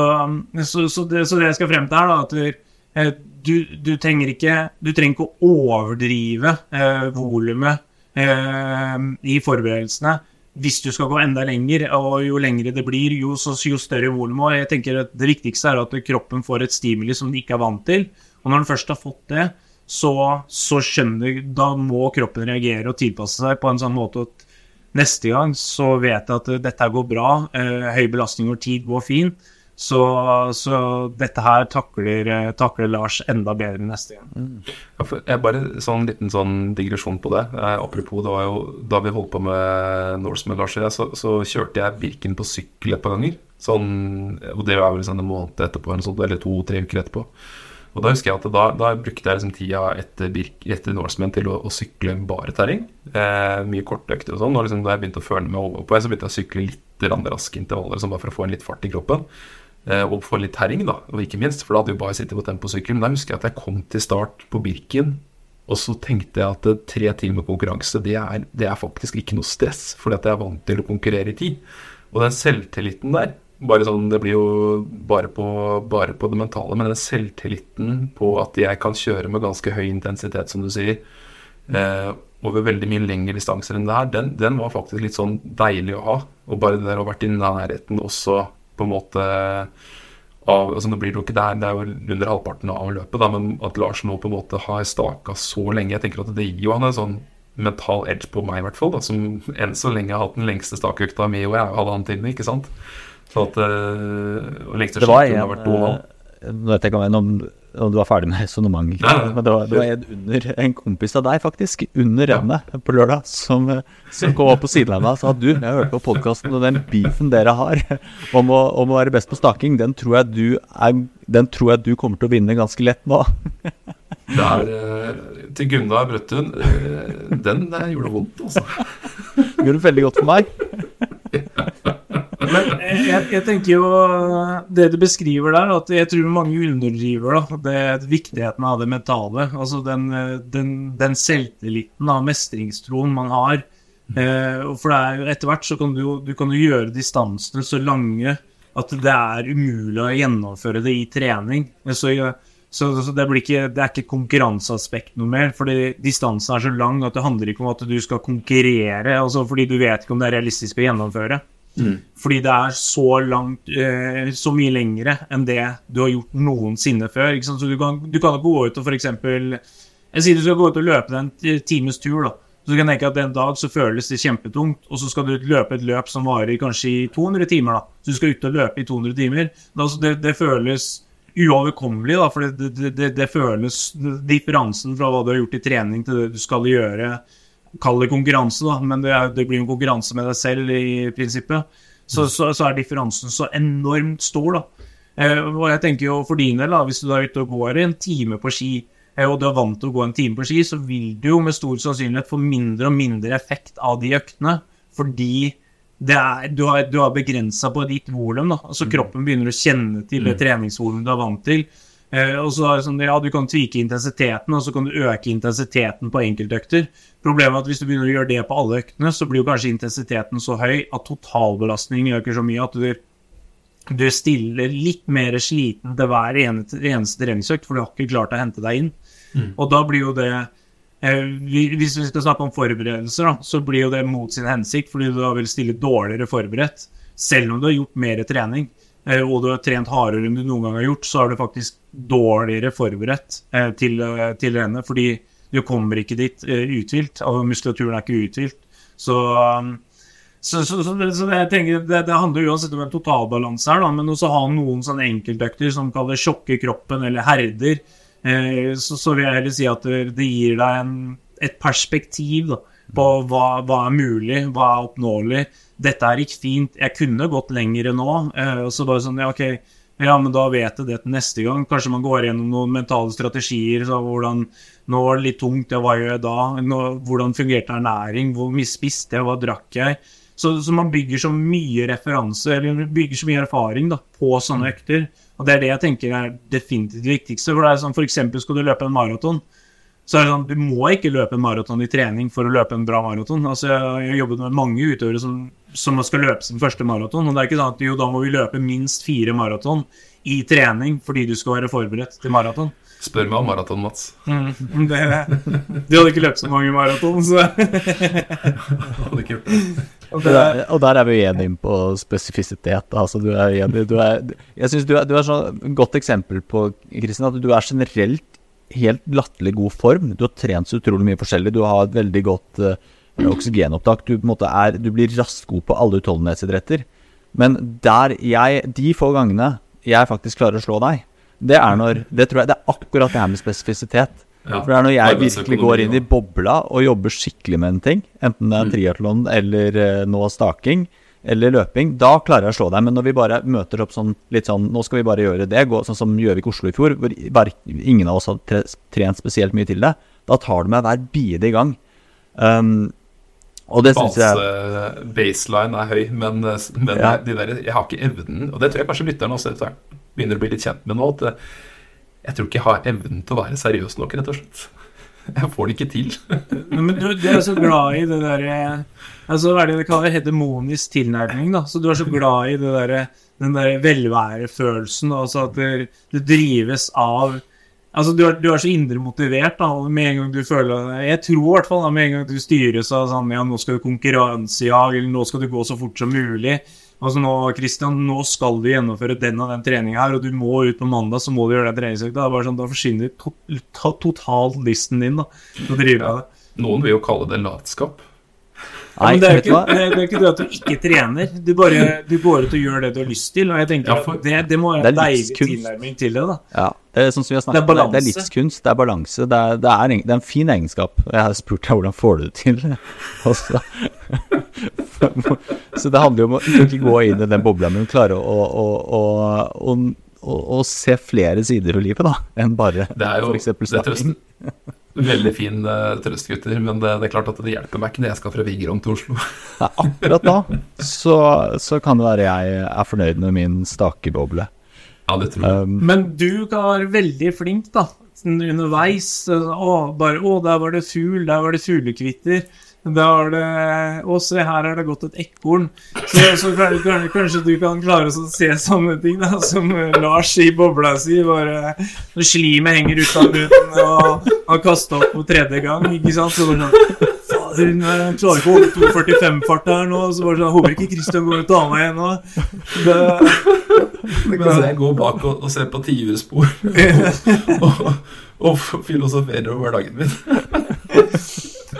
[SPEAKER 3] så, så, det, så det jeg skal frem til her, da, at du, du trenger ikke Du trenger ikke å overdrive eh, volumet eh, i forberedelsene hvis du skal gå enda lenger, og jo lengre det blir, jo, så, jo større volum. Og jeg tenker at Det viktigste er at kroppen får et stimuli som den ikke er vant til. Og når den først har fått det, så, så skjønner Da må kroppen reagere og tilpasse seg på en sånn måte at neste gang så vet jeg at dette går bra, eh, høy belastning over tid går fint. Så, så dette her takler, takler Lars enda bedre neste gang.
[SPEAKER 1] For jeg bare sånn liten sånn digresjon på det. Eh, apropos, det var jo da vi holdt på med Norseman, Lars og jeg, så, så kjørte jeg Birken på sykkel et par ganger. Sånn, og det var vel sånn en måned etterpå, eller, to-tre uker etterpå. Og da husker jeg at da, da brukte jeg liksom tida etter, Birk, etter Norseman til å, å sykle bare terreng. Eh, mye kortøkter og sånn. Og liksom, da jeg begynte å føle meg overpå, så begynte jeg å sykle litt raske intervaller, sånn bare for å få en litt fart i kroppen. Eh, og få litt terreng, da. Og ikke minst, for da hadde jo bare sittet på temposykkelen. Da husker jeg at jeg kom til start på Birken, og så tenkte jeg at eh, tre timer konkurranse, det er, det er faktisk ikke noe stress, fordi at jeg er vant til å konkurrere i tid. Og den selvtilliten der, bare sånn, det blir jo bare på, bare på det mentale, men den selvtilliten på at jeg kan kjøre med ganske høy intensitet, som du sier, eh, over veldig mye lengre distanser enn det her, den, den var faktisk litt sånn deilig å ha. Og bare det der å ha vært i nærheten også på en måte av altså Nå blir det jo ikke der, det er jo under halvparten av løpet, da, men at Lars nå på en måte har staka så lenge Jeg tenker at det gir jo han en sånn mental edge på meg, i hvert fall, da, som enn så lenge har hatt den lengste stakøkta mi, og jeg hadde han til ikke sant? Så at øh, Og lengste
[SPEAKER 2] Det var en
[SPEAKER 1] har vært Donald.
[SPEAKER 2] eh, Nå vet jeg ikke om, om du var ferdig med resonnementet, men det var, det var en under en kompis av deg, faktisk, under rennet på lørdag, som, eh, som kom opp på meg og sa du, jeg hørte på podkasten, og den beefen dere har om å, om å være best på staking, den tror, jeg du er, den tror jeg du kommer til å vinne ganske lett nå.
[SPEAKER 1] Det er øh, til Gunnar Brøttun øh, Den der gjorde vondt, altså.
[SPEAKER 2] Gjorde det veldig godt for meg.
[SPEAKER 3] Men jeg, jeg tenker jo Det du beskriver der, at jeg tror mange underdriver da, det viktigheten av det mentale. Altså den, den, den selvtilliten av mestringstroen man har. Eh, for det er jo etter hvert så kan du du kan jo gjøre distansene så lange at det er umulig å gjennomføre det i trening. Så, Så, så det, ikke, det er ikke konkurranseaspekt noe mer, fordi distansen er så lang at det handler ikke om at du skal konkurrere, altså fordi du vet ikke om det er realistisk å gjennomføre. Fordi det er så langt, eh, så mye lengre enn det du har gjort noensinne før. Så du kan, du gå ut og eksempel Jeg sier du skal gå ut og løpe en times tur, da. Så kan tenke at en dag så føles det kjempetungt, og så skal du løpe et løp som varer kanskje i 200 timer, da. Så du skal ut og løpe i 200 timer. Det, det føles uoverkommelig, da, for det, det, det, det føles Differansen fra hva du har gjort i trening til det du skal gjøre Kall det konkurranse, da, men det, er, det blir jo en konkurranse med deg selv i prinsippet. Så, så, så er differansen så enormt stor, da. Eh, og jeg tenker jo for din del, da, hvis du da er ute og går en time på ski, eh, og du er vant til å gå en time på ski, så vil du jo med stor sannsynlighet få mindre og mindre effekt av de øktene, fordi det er, du har, du har begrensa på ditt volum. altså Kroppen begynner å kjenne til det treningsvolumet du er vant til. Eh, og så er det sånn, ja, Du kan tvike intensiteten, og så kan du øke intensiteten på enkeltøkter. Problemet er at hvis du begynner å gjøre det på alle øktene, så blir jo kanskje intensiteten så høy at totalbelastningen øker så mye at du, du stiller litt mer sliten til hver eneste, treningsøkt, for du har ikke klart å hente deg inn. Og da blir jo det eh, Hvis vi skal snakke om forberedelser, da, så blir jo det mot sin hensikt, fordi du da vil stille dårligere forberedt. Selv om du har gjort mer trening, og du har trent hardere enn du noen gang har gjort, så er du faktisk dårligere forberedt eh, til, eh, til rennet, fordi du kommer ikke dit eh, uthvilt, og muskulaturen er ikke uthvilt. Så, um, så, så, så, jeg tenker, det, det handler uansett om en totalbalanse her, da, men også ha noen sånne enkeltøkter som kaller sjokke kroppen, eller herder. Eh, så, vil jeg heller si at det gir deg en, et perspektiv da, på hva, hva er mulig, hva er oppnåelig. Dette er ikke fint, jeg kunne gått lengre nå. Eh, og så bare sånn, ja, ok, ja, men da vet jeg det til neste gang. Kanskje man går gjennom noen mentale strategier. Så hvordan, nå var det litt tungt, ja, hva gjør jeg da? Nå, hvordan fungerte ernæring? Hvor mye spiste jeg? Hva drakk jeg? Så, så man bygger så mye referanse, eller bygger så mye erfaring da, på sånne økter. Og det er det jeg tenker er definitivt det viktigste. For det er sånn, for eksempel skal du løpe en maraton, så er det sånn, du må ikke løpe en maraton i trening for å løpe en bra maraton. Altså, jeg har jobbet med mange utøvere som, som skal løpe sin første maraton, og det er ikke sånn at jo, da må vi løpe minst fire maraton i trening fordi du skal være forberedt til maraton.
[SPEAKER 1] Spør meg om maraton, Mats.
[SPEAKER 3] Mm, det, du hadde ikke løpt så mange maraton, så
[SPEAKER 1] Hadde ikke gjort det.
[SPEAKER 2] Og der, og der er vi igjen inn på spesifisitet. Altså, du er, du er, jeg syns du er, du er et godt eksempel på Kristian, at du er generelt helt latterlig god form. Du har trent så utrolig mye forskjellig. Du har et veldig godt uh, oksygenopptak. Du, er, du blir raskt god på alle utholdenhetsidretter. Men der jeg, de få gangene jeg faktisk klarer å slå deg, det er når Det tror jeg det er akkurat det her med spesifisitet.
[SPEAKER 1] Ja,
[SPEAKER 2] For det er når jeg virkelig går inn i bobla og jobber skikkelig med en ting, enten det er triatlon eller eh, nå staking eller løping, da klarer jeg å slå deg. Men når vi bare møter opp sånn litt sånn Nå skal vi bare gjøre det, gå sånn som Gjøvik Oslo i fjor, hvor bare, ingen av oss har tre, trent spesielt mye til det, da tar du meg hver bidige gang. Um, og det syns jeg
[SPEAKER 1] baseline er høy, men, men
[SPEAKER 2] Ja.
[SPEAKER 1] de der, jeg har ikke evnen Og det tror jeg kanskje lytterne også begynner å bli litt kjent med nå. At eh, jeg tror ikke jeg har evnen til å være seriøs nok, rett og slett. Jeg får det ikke til.
[SPEAKER 3] Men du, du er så glad i det derre altså, Hva er det de kaller hedemonisk tilnærming? da Så du er så glad i det der, den der velværefølelsen. Altså at det, det drives av Altså du er, du er så indre motivert da med en gang du føler Jeg tror i hvert fall da med en gang du styres av sånn Ja, nå skal du konkurransejage, eller nå skal du gå så fort som mulig. Altså nå, Christian, nå skal du gjennomføre den og den treninga her, og du må ut på mandag, så må du gjøre den treningsøkta. Det er bare sånn, Da forsvinner to, to, totalt listen din, da. Til å drive det.
[SPEAKER 1] Noen vil jo kalle det latskap.
[SPEAKER 3] Ja,
[SPEAKER 2] Nei,
[SPEAKER 3] det er, ikke, det, er, ikke det at du ikke trener. Du bare du går ut og gjør det du har lyst til. Og jeg tenker
[SPEAKER 1] Ja,
[SPEAKER 3] det, det må være
[SPEAKER 2] Det
[SPEAKER 3] en deilig tilnærming til det. da
[SPEAKER 2] Ja, det er sånn som vi har snakket
[SPEAKER 3] Det er
[SPEAKER 2] det, det er livskunst, det er balanse. Det er, det, er, en- det er en fin egenskap. Jeg har spurt deg hvordan får du det til. Også. Så det handler jo om å ikke gå inn i den bobla, men klare å, å, å, å, å, å se flere sider ved livet, da, enn bare
[SPEAKER 1] Det er jo
[SPEAKER 2] f.eks. snakking.
[SPEAKER 1] Veldig fin uh, trøst, gutter. Men det, det er klart at det hjelper meg ikke når jeg skal fra Vigrom til Oslo.
[SPEAKER 2] ja, akkurat da så, så kan det være jeg er fornøyd med min stakeboble.
[SPEAKER 1] Ja, det tror jeg.
[SPEAKER 2] Um,
[SPEAKER 3] Men du kan være veldig flink da underveis. Å, bare, å, der var det fugl, der var det fuglekvitter. Da har det Å, se, her er det gått et ekorn. Så, så kan- kan- kanskje du kan klare å se sånne ting, da, som eh, Lars i bobla si. Bare når slimet henger ut av bunnen, og har kasta opp for tredje gang, ikke sant. Så bare sånn Fader, jeg klarer ikke å holde 2.45-fart her nå. Så bare sånn Håper ikke Christian går og tar meg igjen nå. Det,
[SPEAKER 1] Mens jeg går bak og, og ser på tiurspor og, og filosoferer over hverdagen min.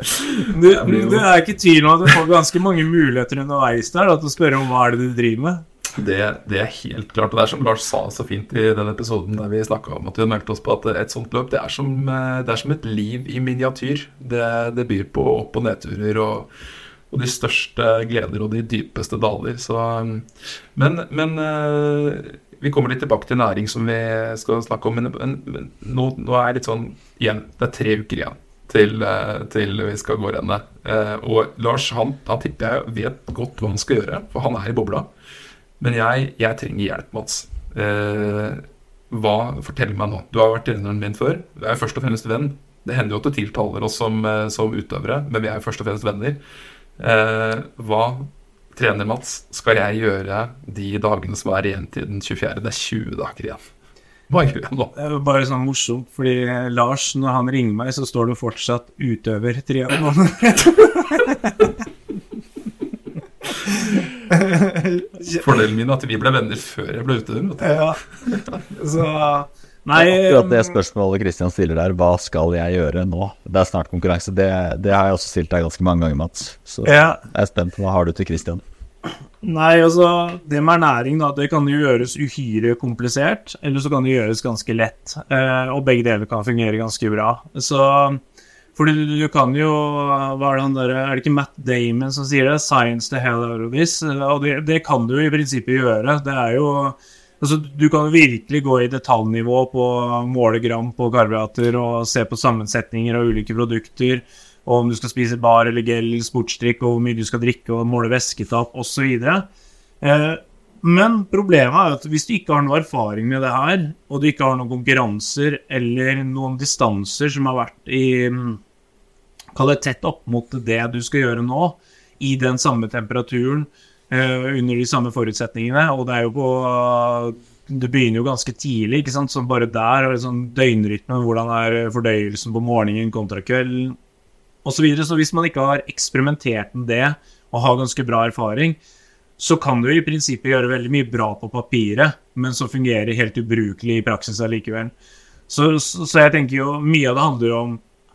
[SPEAKER 3] Du, det er ikke tvil om at du får ganske mange muligheter underveis der da, til å spørre om hva er det du driver med.
[SPEAKER 1] Det, det er helt klart. Og det er som Lars sa så fint i den episoden der vi snakka om at vi meldte meldt oss på at et sånt løp det er som, eh, det er som et liv i miniatyr. Det, det byr på opp- og nedturer og, og de største gleder og de dypeste daler. Så, um, men, men eh, vi kommer litt tilbake til næring, som vi skal snakke om. Men nå, nå er det litt sånn igjen, det er tre uker igjen. Til, eh, til vi skal gå rennet. Eh, og Lars han, han tipper jeg vet godt hva han skal gjøre, for han er i bobla. Men jeg, jeg trenger hjelp, Mats. Eh, hva, fortell meg nå. Du har vært treneren min før. Du er først og fremst venn. Det hender jo at du tiltaler oss som, som utøvere, men vi er jo først og fremst venner. Hva, trener Mats, skal jeg gjøre de dagene som er igjen til den 24.? Det er 20 dager igjen.
[SPEAKER 3] Er bare sånn morsomt, fordi Lars, når han ringer meg, så står det fortsatt 'utøver triatlon'.
[SPEAKER 1] Fordelen min er at vi ble venner før jeg ble utøver. du.
[SPEAKER 3] ja. Så Nei
[SPEAKER 2] Akkurat det spørsmålet Kristian stiller der, hva skal jeg gjøre nå? Det er snart konkurranse. Det, det har jeg også stilt deg ganske mange ganger, Mats. Så
[SPEAKER 3] Ja.
[SPEAKER 2] jeg er spent på hva har du til Kristian.
[SPEAKER 3] Nei, altså, det med ernæring, da, det kan jo gjøres uhyre komplisert, eller så kan det gjøres ganske lett. Eh, og begge deler kan fungere ganske bra. Så For du, du kan jo Hva er det han der, Er det ikke Matt Damon som sier det? 'Science the hell out of this'. Og det, det kan du jo i prinsippet gjøre. Det er jo Altså, du kan virkelig gå i detaljnivå på målegram på karbohydrater og se på sammensetninger av ulike produkter, og om du skal spise bar eller gel eller sportsdrikk, og hvor mye du skal drikke, og måle væsketap osv. Eh, men problemet er at hvis du ikke har noe erfaring med det her, og du ikke har noen konkurranser eller noen distanser som har vært i mm, Kall det tett opp mot det du skal gjøre nå, i den samme temperaturen, eh, under de samme forutsetningene, og det er jo på det begynner jo ganske tidlig, ikke sant, så bare der og det sånn døgnrytmen, hvordan er fordøyelsen på morgenen kontra kvelden, osv. Så, videre. så hvis man ikke har eksperimentert med det og har ganske bra erfaring, så kan du i prinsippet gjøre veldig mye bra på papiret, men som fungerer helt ubrukelig i praksis allikevel. Så, så, så jeg tenker jo mye av det handler om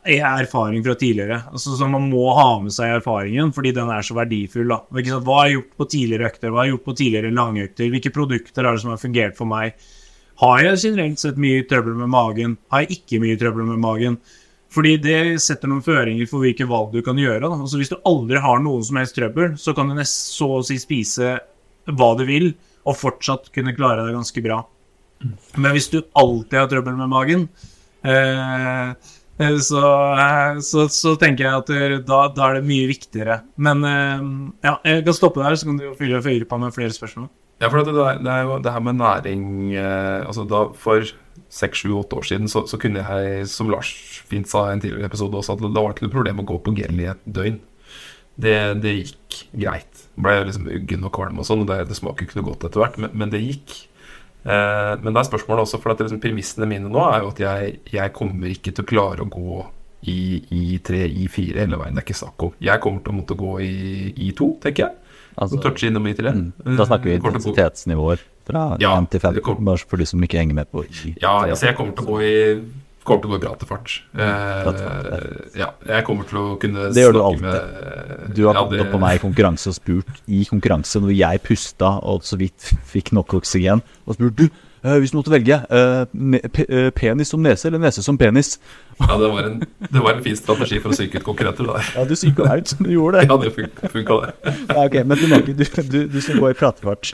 [SPEAKER 3] erfaring fra tidligere. Altså, så Man må ha med seg erfaringen, fordi den er så verdifull. da. Sant? Hva har jeg gjort på tidligere økter? Hva har jeg gjort på tidligere langøkter? Hvilke produkter er det som har fungert for meg? Har jeg generelt sett mye trøbbel med magen? Har jeg ikke mye trøbbel med magen? Fordi det setter noen føringer for hvilke valg du kan gjøre. Altså, hvis du aldri har noen som helst trøbbel, så kan du nest, så å si spise hva du vil, og fortsatt kunne klare deg ganske bra. Men hvis du alltid har trøbbel med magen, eh, så, eh, så, så tenker jeg at da, da er det mye viktigere. Men eh, ja, jeg kan stoppe der, så kan du fylle på med flere spørsmål.
[SPEAKER 1] Ja, for det, er, det er jo det her med næring eh, altså da For seks, sju, åtte år siden så, så kunne jeg, som Lars fint sa i en tidligere episode også, at det var ikke noe problem å gå på gel i et døgn. Det, det gikk greit. Ble liksom uggen og kvalm og sånn, og det, det smaker ikke noe godt etter hvert, men, men det gikk. Eh, men det er spørsmålet også, for at liksom, premissene mine nå er jo at jeg, jeg kommer ikke til å klare å gå i I3, I4 hele veien. Det er ikke snakk om. Jeg kommer til å måtte gå i I2, tenker jeg.
[SPEAKER 2] Altså,
[SPEAKER 1] Touche innom I3.
[SPEAKER 2] mm, da snakker vi intensitetsnivåer fra
[SPEAKER 1] Ja,
[SPEAKER 2] 1 til 5,
[SPEAKER 1] kommer-
[SPEAKER 2] bare for de som ikke henger med på i-
[SPEAKER 1] Ja, altså jeg kommer til å gå i Kommer til å gå i pratefart.
[SPEAKER 2] Pratefart,
[SPEAKER 1] ja, jeg kommer til å kunne
[SPEAKER 2] Det gjør du
[SPEAKER 1] snakke
[SPEAKER 2] alltid.
[SPEAKER 1] med
[SPEAKER 2] Du har
[SPEAKER 1] ja, det-
[SPEAKER 2] gått på meg i konkurranse og spurt i konkurranse når jeg pusta og så vidt fikk nok oksygen, og spurt du, hvis du måtte velge eh, eh, penis som nese eller nese som penis
[SPEAKER 1] Ja, det var, en, det var en fin strategi for å psyke ut konkurrenter. Da.
[SPEAKER 2] Ja, du psyka ut, du gjorde det.
[SPEAKER 1] Ja, det funka, funka det.
[SPEAKER 2] Ja, ok, Men du, merker, du, du, du skal gå i pratefart.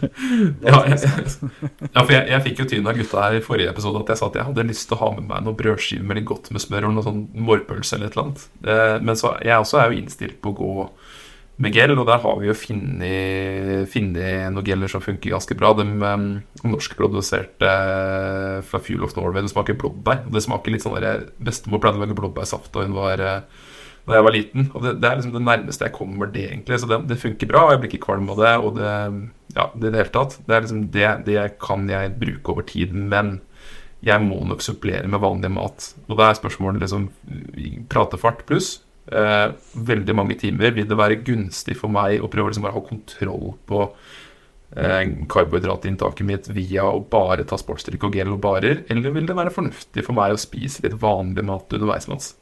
[SPEAKER 1] Ja, jeg, ja for jeg, jeg fikk jo tyn av gutta her i forrige episode at jeg sa at jeg hadde lyst til å ha med meg noen brødskiver med litt godt med smør og noe sånn morrpølse eller et eller annet. Eh, men så jeg også er jo innstilt på å gå med gel, og der har vi jo funnet noen geller som funker ganske bra. De um, norskproduserte eh, fra Fuel of Norway. Det smaker blåbær. og Det smaker litt sånn der Bestemor pleide å lage blåbærsaft, da hun var, eh, da jeg var liten. Og det, det er liksom det nærmeste jeg kommer det, egentlig. Så det, det funker bra, og jeg blir ikke kvalm av det. Og det, ja, det, det hele tatt. Det er liksom det, det kan jeg bruke over tid. Men jeg må nok supplere med vanlig mat. Og da er spørsmålet liksom pratefart pluss. Eh, veldig mange timer. Vil det være gunstig for meg å prøve liksom bare å ha kontroll på eh, karbohydratinntaket mitt via å bare ta sportsdrikk og gel og barer, eller vil det være fornuftig for meg å spise litt vanlig mat underveis? Mans?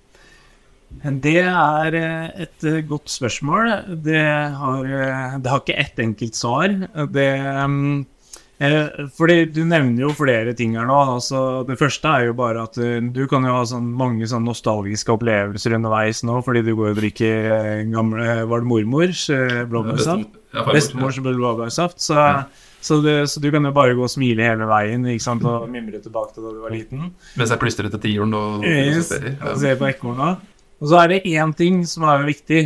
[SPEAKER 3] Det er eh, et eh, godt spørsmål. Det har, eh, det har ikke ett enkelt svar. Det um, Eh, fordi Du nevner jo flere ting her nå. altså Det første er jo bare at uh, du kan jo ha sånn, mange sånn nostalgiske opplevelser underveis nå, fordi du går og drikker uh, gamle Var det mormors uh, blåbærsaft? Bestemors blåbærsaft. Så, ja. så, så, du kan jo bare gå og smile hele veien ikke sant, og mimre tilbake til da du var liten.
[SPEAKER 1] Mens jeg plystrer til tiuren og,
[SPEAKER 3] yes, og ser på ekorna. Og så er det én ting som er viktig,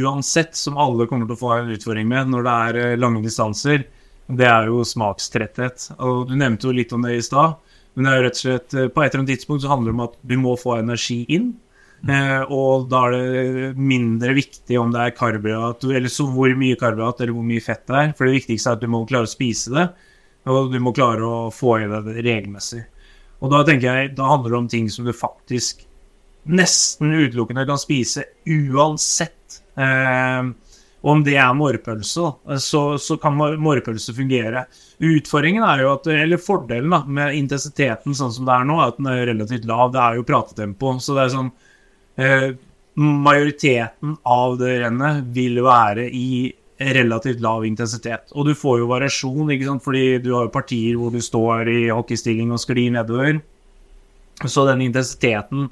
[SPEAKER 3] uansett, som alle kommer til å få en utfordring med når det er lange distanser det er jo smakstretthet. Og du nevnte jo litt om det i stad. Men det er jo rett og slett eh, på et eller annet tidspunkt så handler det om at du må få energi inn. Eh, og da er det mindre viktig om det er karbohydrat, eller så hvor mye karbohydrat eller hvor mye fett det er. For det viktigste er at du må klare å spise det, og du må klare å få i deg det regelmessig. Og da tenker jeg, da handler det om ting som du faktisk nesten utelukkende kan spise uansett. Eh, og om det er mårpølse, så, så kan mårpølse fungere. Utfordringen er jo at, eller fordelen da, med intensiteten sånn som det er nå, er at den er relativt lav. Det er jo pratetempo. Så det er sånn eh, Majoriteten av det rennet vil være i relativt lav intensitet. Og du får jo variasjon, ikke sant? fordi du har jo partier hvor du står i hockeystilling og sklir nedover. Så den intensiteten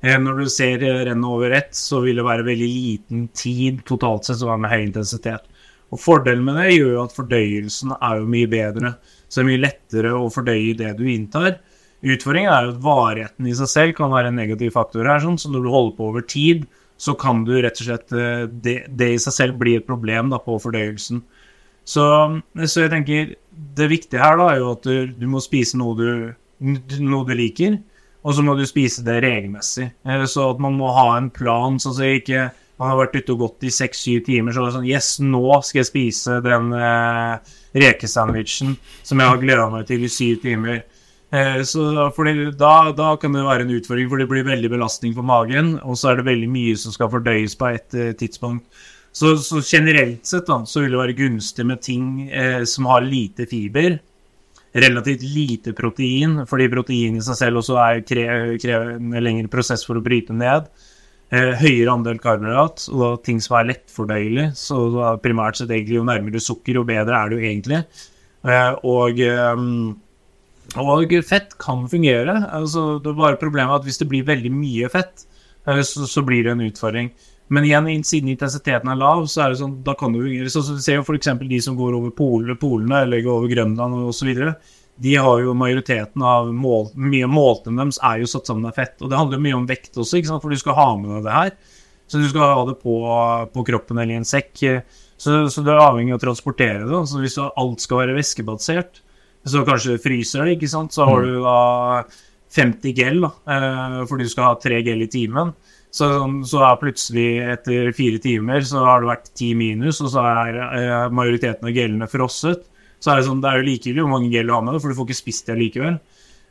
[SPEAKER 3] når du ser eh, rennet over ett, så vil det være veldig liten tid totalt sett som er med høy intensitet. Og Fordelen med det gjør jo at fordøyelsen er jo mye bedre. Så det er mye lettere å fordøye det du inntar. Utfordringen er jo at varigheten i seg selv kan være en negativ faktor her. Sånn. Så når du holder på over tid, så kan du rett og slett eh, Det, det i seg selv bli et problem da, på fordøyelsen. Så, så, jeg tenker det viktige her da er jo at du, du må spise noe du, noe du liker. Og så må du spise det regelmessig. Eh, så at man må ha en plan, sånn at ikke man har vært ute og gått i seks-syv timer, så er det sånn Yes, nå skal jeg spise den eh, rekesandwichen som jeg har gleda meg til i syv timer. Eh, så fordi da, da, kan det være en utfordring, for det blir veldig belastning for magen. Og så er det veldig mye som skal fordøyes på et eh, tidspunkt. Så, så, generelt sett da, så vil det være gunstig med ting som har lite fiber relativt lite protein, fordi protein i seg selv også er krever en lengre prosess for å bryte ned. Eh, høyere andel karbohydrat og ting som er lettfordøyelig. Så primært sett egentlig jo nærmere sukker, jo bedre er det jo egentlig. Eh, og, eh, og, fett kan fungere. Altså, det er bare problemet at hvis det blir veldig mye fett, eh, så, så blir det en utfordring. Men igjen, siden intensiteten er lav, så er det sånn, da kan du så, så Du ser jo f.eks. de som går over polene, polene eller går over Grønland osv. De har jo majoriteten av mål, mye måltene deres er jo satt sammen av fett. Og det handler mye om vekt også, ikke sant? for du skal ha med deg det her. Så du skal ha det på, på kroppen eller i en sekk. Så, så, du er avhengig av å transportere det. Så hvis alt skal være væskebasert, så kanskje fryser det, ikke sant. Så har du da 50 gel, da, eh, fordi du skal ha 3 gel i timen. Så, så, er plutselig etter fire timer så har det vært ti minus, og så er eh, majoriteten av gellene frosset. Så er det sånn, det er jo likegyldig hvor mange gell du har med deg, for du får ikke spist det likevel.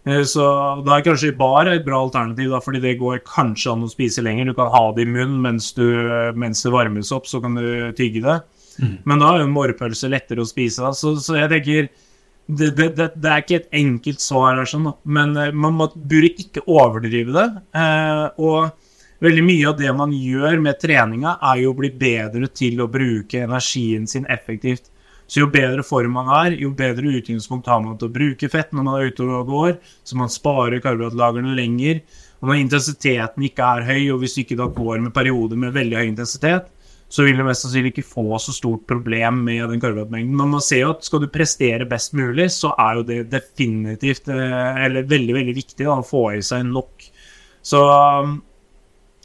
[SPEAKER 3] Eh, så da er kanskje bar et bra alternativ, da, fordi det går kanskje an å spise lenger. Du kan ha det i munnen mens, du, mens det varmes opp, så kan du tygge det. Mm. Men da er jo morrpølse lettere å spise. Da. Så, så jeg tenker det, det, det, det, er ikke et enkelt svar her, sånn, men eh, man må, burde ikke overdrive det. Eh, og Veldig mye av det man gjør med treninga, er jo å bli bedre til å bruke energien sin effektivt. Så jo bedre form man er, jo bedre utgangspunkt har man til å bruke fett når man er ute og går, så man sparer karbohydratlagrene lenger. Og når intensiteten ikke er høy, og hvis du ikke da går med perioder med veldig høy intensitet, så vil du mest sannsynlig ikke få så stort problem med den karbohydratmengden. Men man ser jo at skal du prestere best mulig, så er jo det definitivt, eh, eller veldig, veldig viktig da, å få i seg nok. Så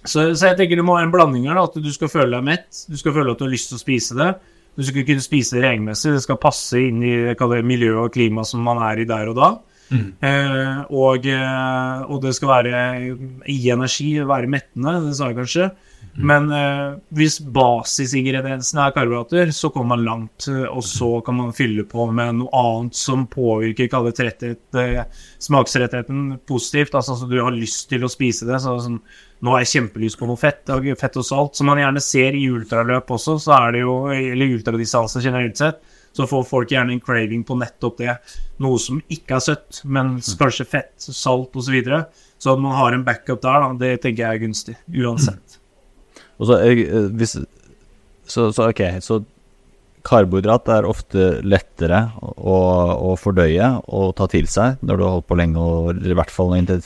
[SPEAKER 3] så, så, jeg tenker det må være en blanding her. Da, at du skal føle deg mett, du skal føle at du har lyst til å spise det. Du skal kunne spise det regelmessig, det skal passe inn i det miljøet og klimaet som man er i der og da. Eh, og, eh, og det skal være i energi, være mettende, det sa jeg kanskje. Men eh, hvis basisingrediensene er karbohydrater, så kommer man langt. eh, Og så kan man fylle på med noe annet som påvirker tretthet, eh, smakstrettheten positivt. Altså altså du har lyst til å spise det. Så, sånn, nå har jeg kjempelyst på noe fett, og fett og salt. Som man gjerne ser i ultraløp også, så er det jo, eller ultradistanse generelt sett, så får folk gjerne en craving på nettopp det. Noe som ikke er søtt, men kanskje fett, salt osv. Så, videre. så at man har en backup der, da, det tenker jeg er gunstig. Uansett.
[SPEAKER 2] Og så, jeg, hvis, så, så ok, så karbohydrat er ofte lettere å, å fordøye og ta til seg når du har holdt på lenge, og i hvert fall når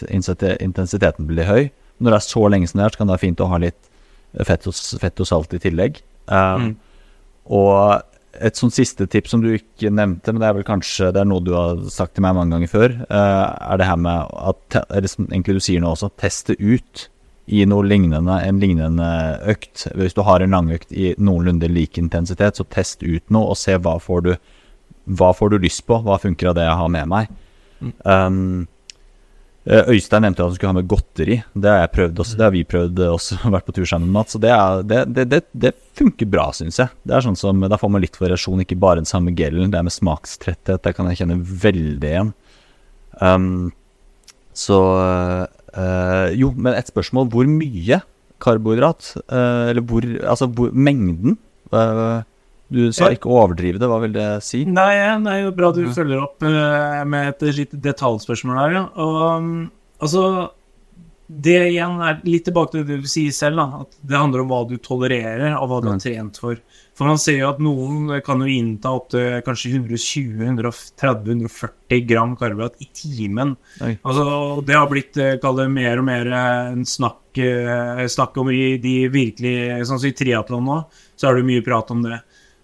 [SPEAKER 2] intensiteten blir høy. Når det er så lenge som det er, så kan det være fint å ha litt fett og, fett og salt i tillegg. Um, Og et sånn siste tips som du ikke nevnte, men det er vel kanskje det er noe du har sagt til meg mange ganger før, eh, er det her med at eller som egentlig du sier nå også, teste ut i noe lignende, en lignende økt. Hvis du har en langøkt i noenlunde lik intensitet, så test ut noe og se hva får du hva får du lyst på, hva funker av det jeg har med meg. Um, eh, Øystein nevnte at han skulle ha med godteri. Det har jeg prøvd også, det har vi prøvd eh, også, vært på tur sammen med. Så det, er, det, det, det, funker bra, syns jeg. Det er sånn som, Da får man litt variasjon, ikke bare den samme gelen. Det er med smakstretthet, det kan jeg kjenne veldig igjen. Um, så eh, Jo, men et spørsmål. Hvor mye karbohydrat? eh, eller hvor Altså hvor, mengden? Eh, du sa ikke å overdrive det, hva vil det si?
[SPEAKER 3] Nei, nei, bra du følger opp eh, med et litt detaljspørsmål her, ja. Og um, altså Det igjen er litt tilbake til det du sier selv, da. At det handler om hva du tolererer, og hva du har trent for. For man ser jo at noen kan jo innta opptil kanskje 120-130-140 gram karbohydrat i timen. Altså, det har blitt eh, kall det mer og mer eh, en snakk, eh, snakk om i de virkelig Sånn som i triatlon nå, så er det mye prat om det.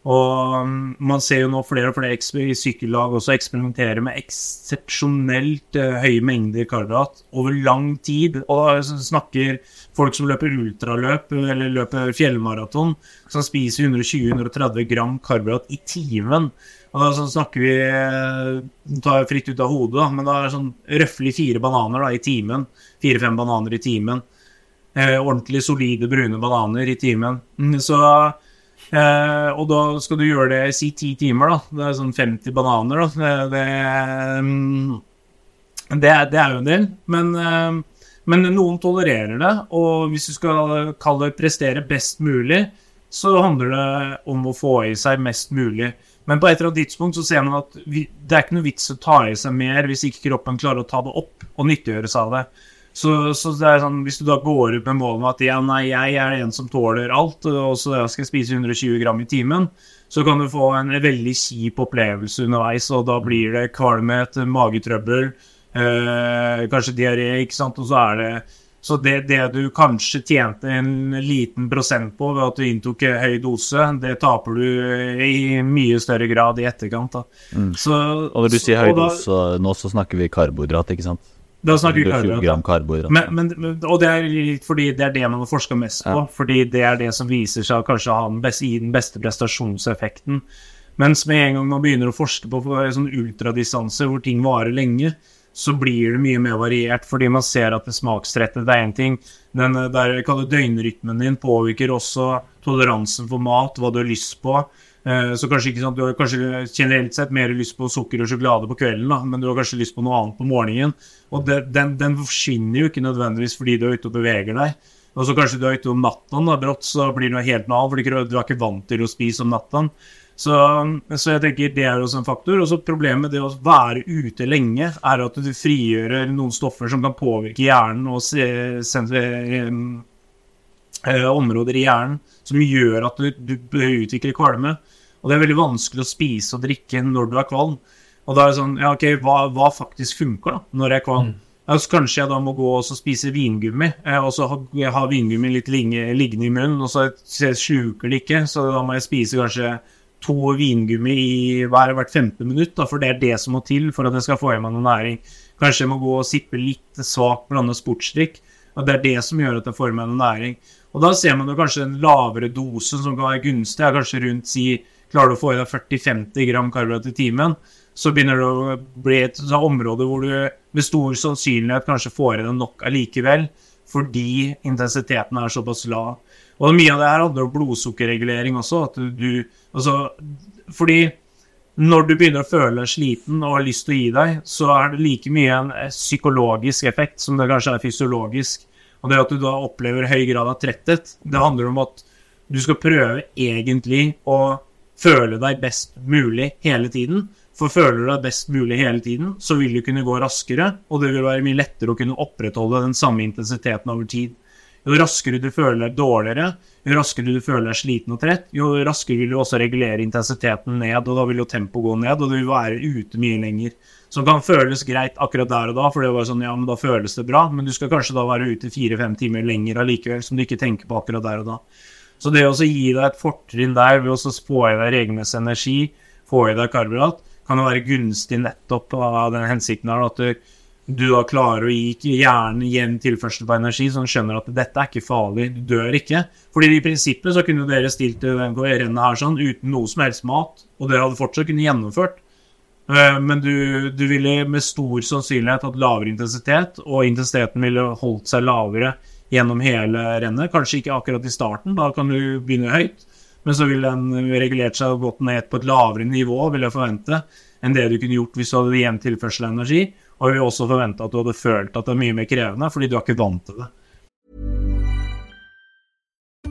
[SPEAKER 3] Og um, man ser jo nå flere og flere i sykkellag også eksperimentere med eksepsjonelt eh, høye mengder karbohydrat over lang tid. Og da snakker folk som løper ultraløp eller løper fjellmaraton, som spiser 120-130 gram karbohydrat i timen. Og da snakker vi eh, tar jeg fritt ut av hodet, da, men da er det sånn røftlig fire bananer da, i timen. Fire-fem bananer i timen. Eh, ordentlig solide brune bananer i timen. Mm, Så eh, Og da skal du gjøre det i si ti timer, da. Det er sånn 50 bananer, da. Det, det, mm, det, er- jo en del. Men, eh, men noen tolererer det, og hvis du skal kalle det prestere best mulig, så handler det om å få i seg mest mulig. Men på et eller annet tidspunkt så ser man at vi, det er ikke noe vits å ta i seg mer hvis ikke kroppen klarer å ta det opp og nyttiggjøre seg av det. Så, så det er sånn, hvis du da går ut med mål om at ja, nei, jeg er en som tåler alt, og så jeg skal spise 120 gram i timen, så kan du få en veldig kjip opplevelse underveis, og da blir det kvalmhet, magetrøbbel, øh, kanskje diaré, ikke sant, og så er det så det, det du kanskje tjente en liten prosent på ved at du inntok høy dose, det taper du i mye større grad i etterkant. Da. Så,
[SPEAKER 2] Og når du sier høy
[SPEAKER 3] da-
[SPEAKER 2] dose nå, så snakker vi karbohydrat, ikke sant?
[SPEAKER 3] Da snakker vi
[SPEAKER 2] 120
[SPEAKER 3] karbohydrat.
[SPEAKER 2] gram karbohydrat.
[SPEAKER 3] Men, men, og det er litt fordi det er det man har forska mest på.
[SPEAKER 2] Ja.
[SPEAKER 3] Fordi det er det som viser seg å kanskje ha den beste, gi den beste prestasjonseffekten. Mens med en gang man begynner å forske på sånn ultradistanse hvor ting varer lenge, så blir det mye mer variert, fordi man ser at det smakstrettet det er én ting. Den eh, der døgnrytmen din påvirker også toleransen for mat, hva du har lyst på. Eh, Så kanskje ikke sant, Du har kanskje generelt sett mer lyst på sukker og sjokolade på kvelden, da, men du har kanskje lyst på noe annet på morgenen. Og det, den, den forsvinner jo ikke nødvendigvis fordi du er ute og beveger deg. Og så kanskje du er ute om natten, da, brått så blir det noe helt noe annet, fordi du er ikke vant til å spise om natten. Så, så jeg tenker det er også en faktor. Og så problemet med det å være ute lenge, er at du frigjør noen stoffer som kan påvirke hjernen og se, sen, eh, områder i hjernen som gjør at du, du utvikler kvalme. Og det er veldig vanskelig å spise og drikke når du er kvalm. Og da er det sånn, ja ok, hva, hva faktisk funker da, når jeg er kvalm? Ja, så kanskje jeg da må gå og spise vingummi, eh, og så ha, ha vingummi litt liggende i munnen, og så så sluker det ikke, så da må jeg spise kanskje to vingummi i hver, hvert femte minutt, da, for det er det som må til for at jeg skal få i meg noe næring. Kanskje jeg må gå og sippe litt svak blandet sportsdrikk, og det er det som gjør at jeg får i meg noe næring. Og da ser man jo kanskje en lavere dose som kan være gunstig, er kanskje rundt si Klarer du å få i deg 40-50 gram karbohydrat i timen, så begynner det å bli et område hvor du med stor sannsynlighet kanskje får i deg nok allikevel, fordi intensiteten er såpass lav. Og mye av det her handler om blodsukkerregulering også. At du, altså, fordi når du begynner å føle deg sliten og har lyst til å gi deg, så er det like mye en psykologisk effekt som det kanskje er fysiologisk. Og det at du da opplever høy grad av tretthet, det handler om at du skal prøve egentlig å føle deg best mulig hele tiden. For føler du deg best mulig hele tiden, så vil du kunne gå raskere, og det vil være mye lettere å kunne opprettholde den samme intensiteten over tid. Jo raskere du føler deg dårligere, jo raskere du føler deg sliten og trett, jo raskere vil du også regulere intensiteten ned, og da vil jo tempoet gå ned, og du vil være ute mye lenger. Som kan føles greit akkurat der og da, for det var sånn, ja, men da føles det bra, men du skal kanskje da være ute fire-fem timer lenger allikevel, som du ikke tenker på akkurat der og da. Så det å gi deg et fortrinn der ved å få i deg regelmessig energi, få i deg karbohydrat, kan jo være gunstig nettopp av den hensikten her, at du da klarer å gi hjernen jevn tilførsel på energi, så den skjønner at dette er ikke farlig, du dør ikke. Fordi i prinsippet så kunne dere stilt rennet her sånn uten noe som helst mat, og dere hadde fortsatt kunnet gjennomført. Eh, men du, du ville med stor sannsynlighet hatt lavere intensitet, og intensiteten ville holdt seg lavere gjennom hele rennet. Kanskje ikke akkurat i starten, da kan du begynne høyt, men så ville den regulert seg og gått ned på et lavere nivå, vil jeg forvente, enn det du kunne gjort hvis du hadde jevn tilførsel av energi. Og vi vil også forvente at du hadde følt at det er mye mer krevende, fordi du er ikke vant til det.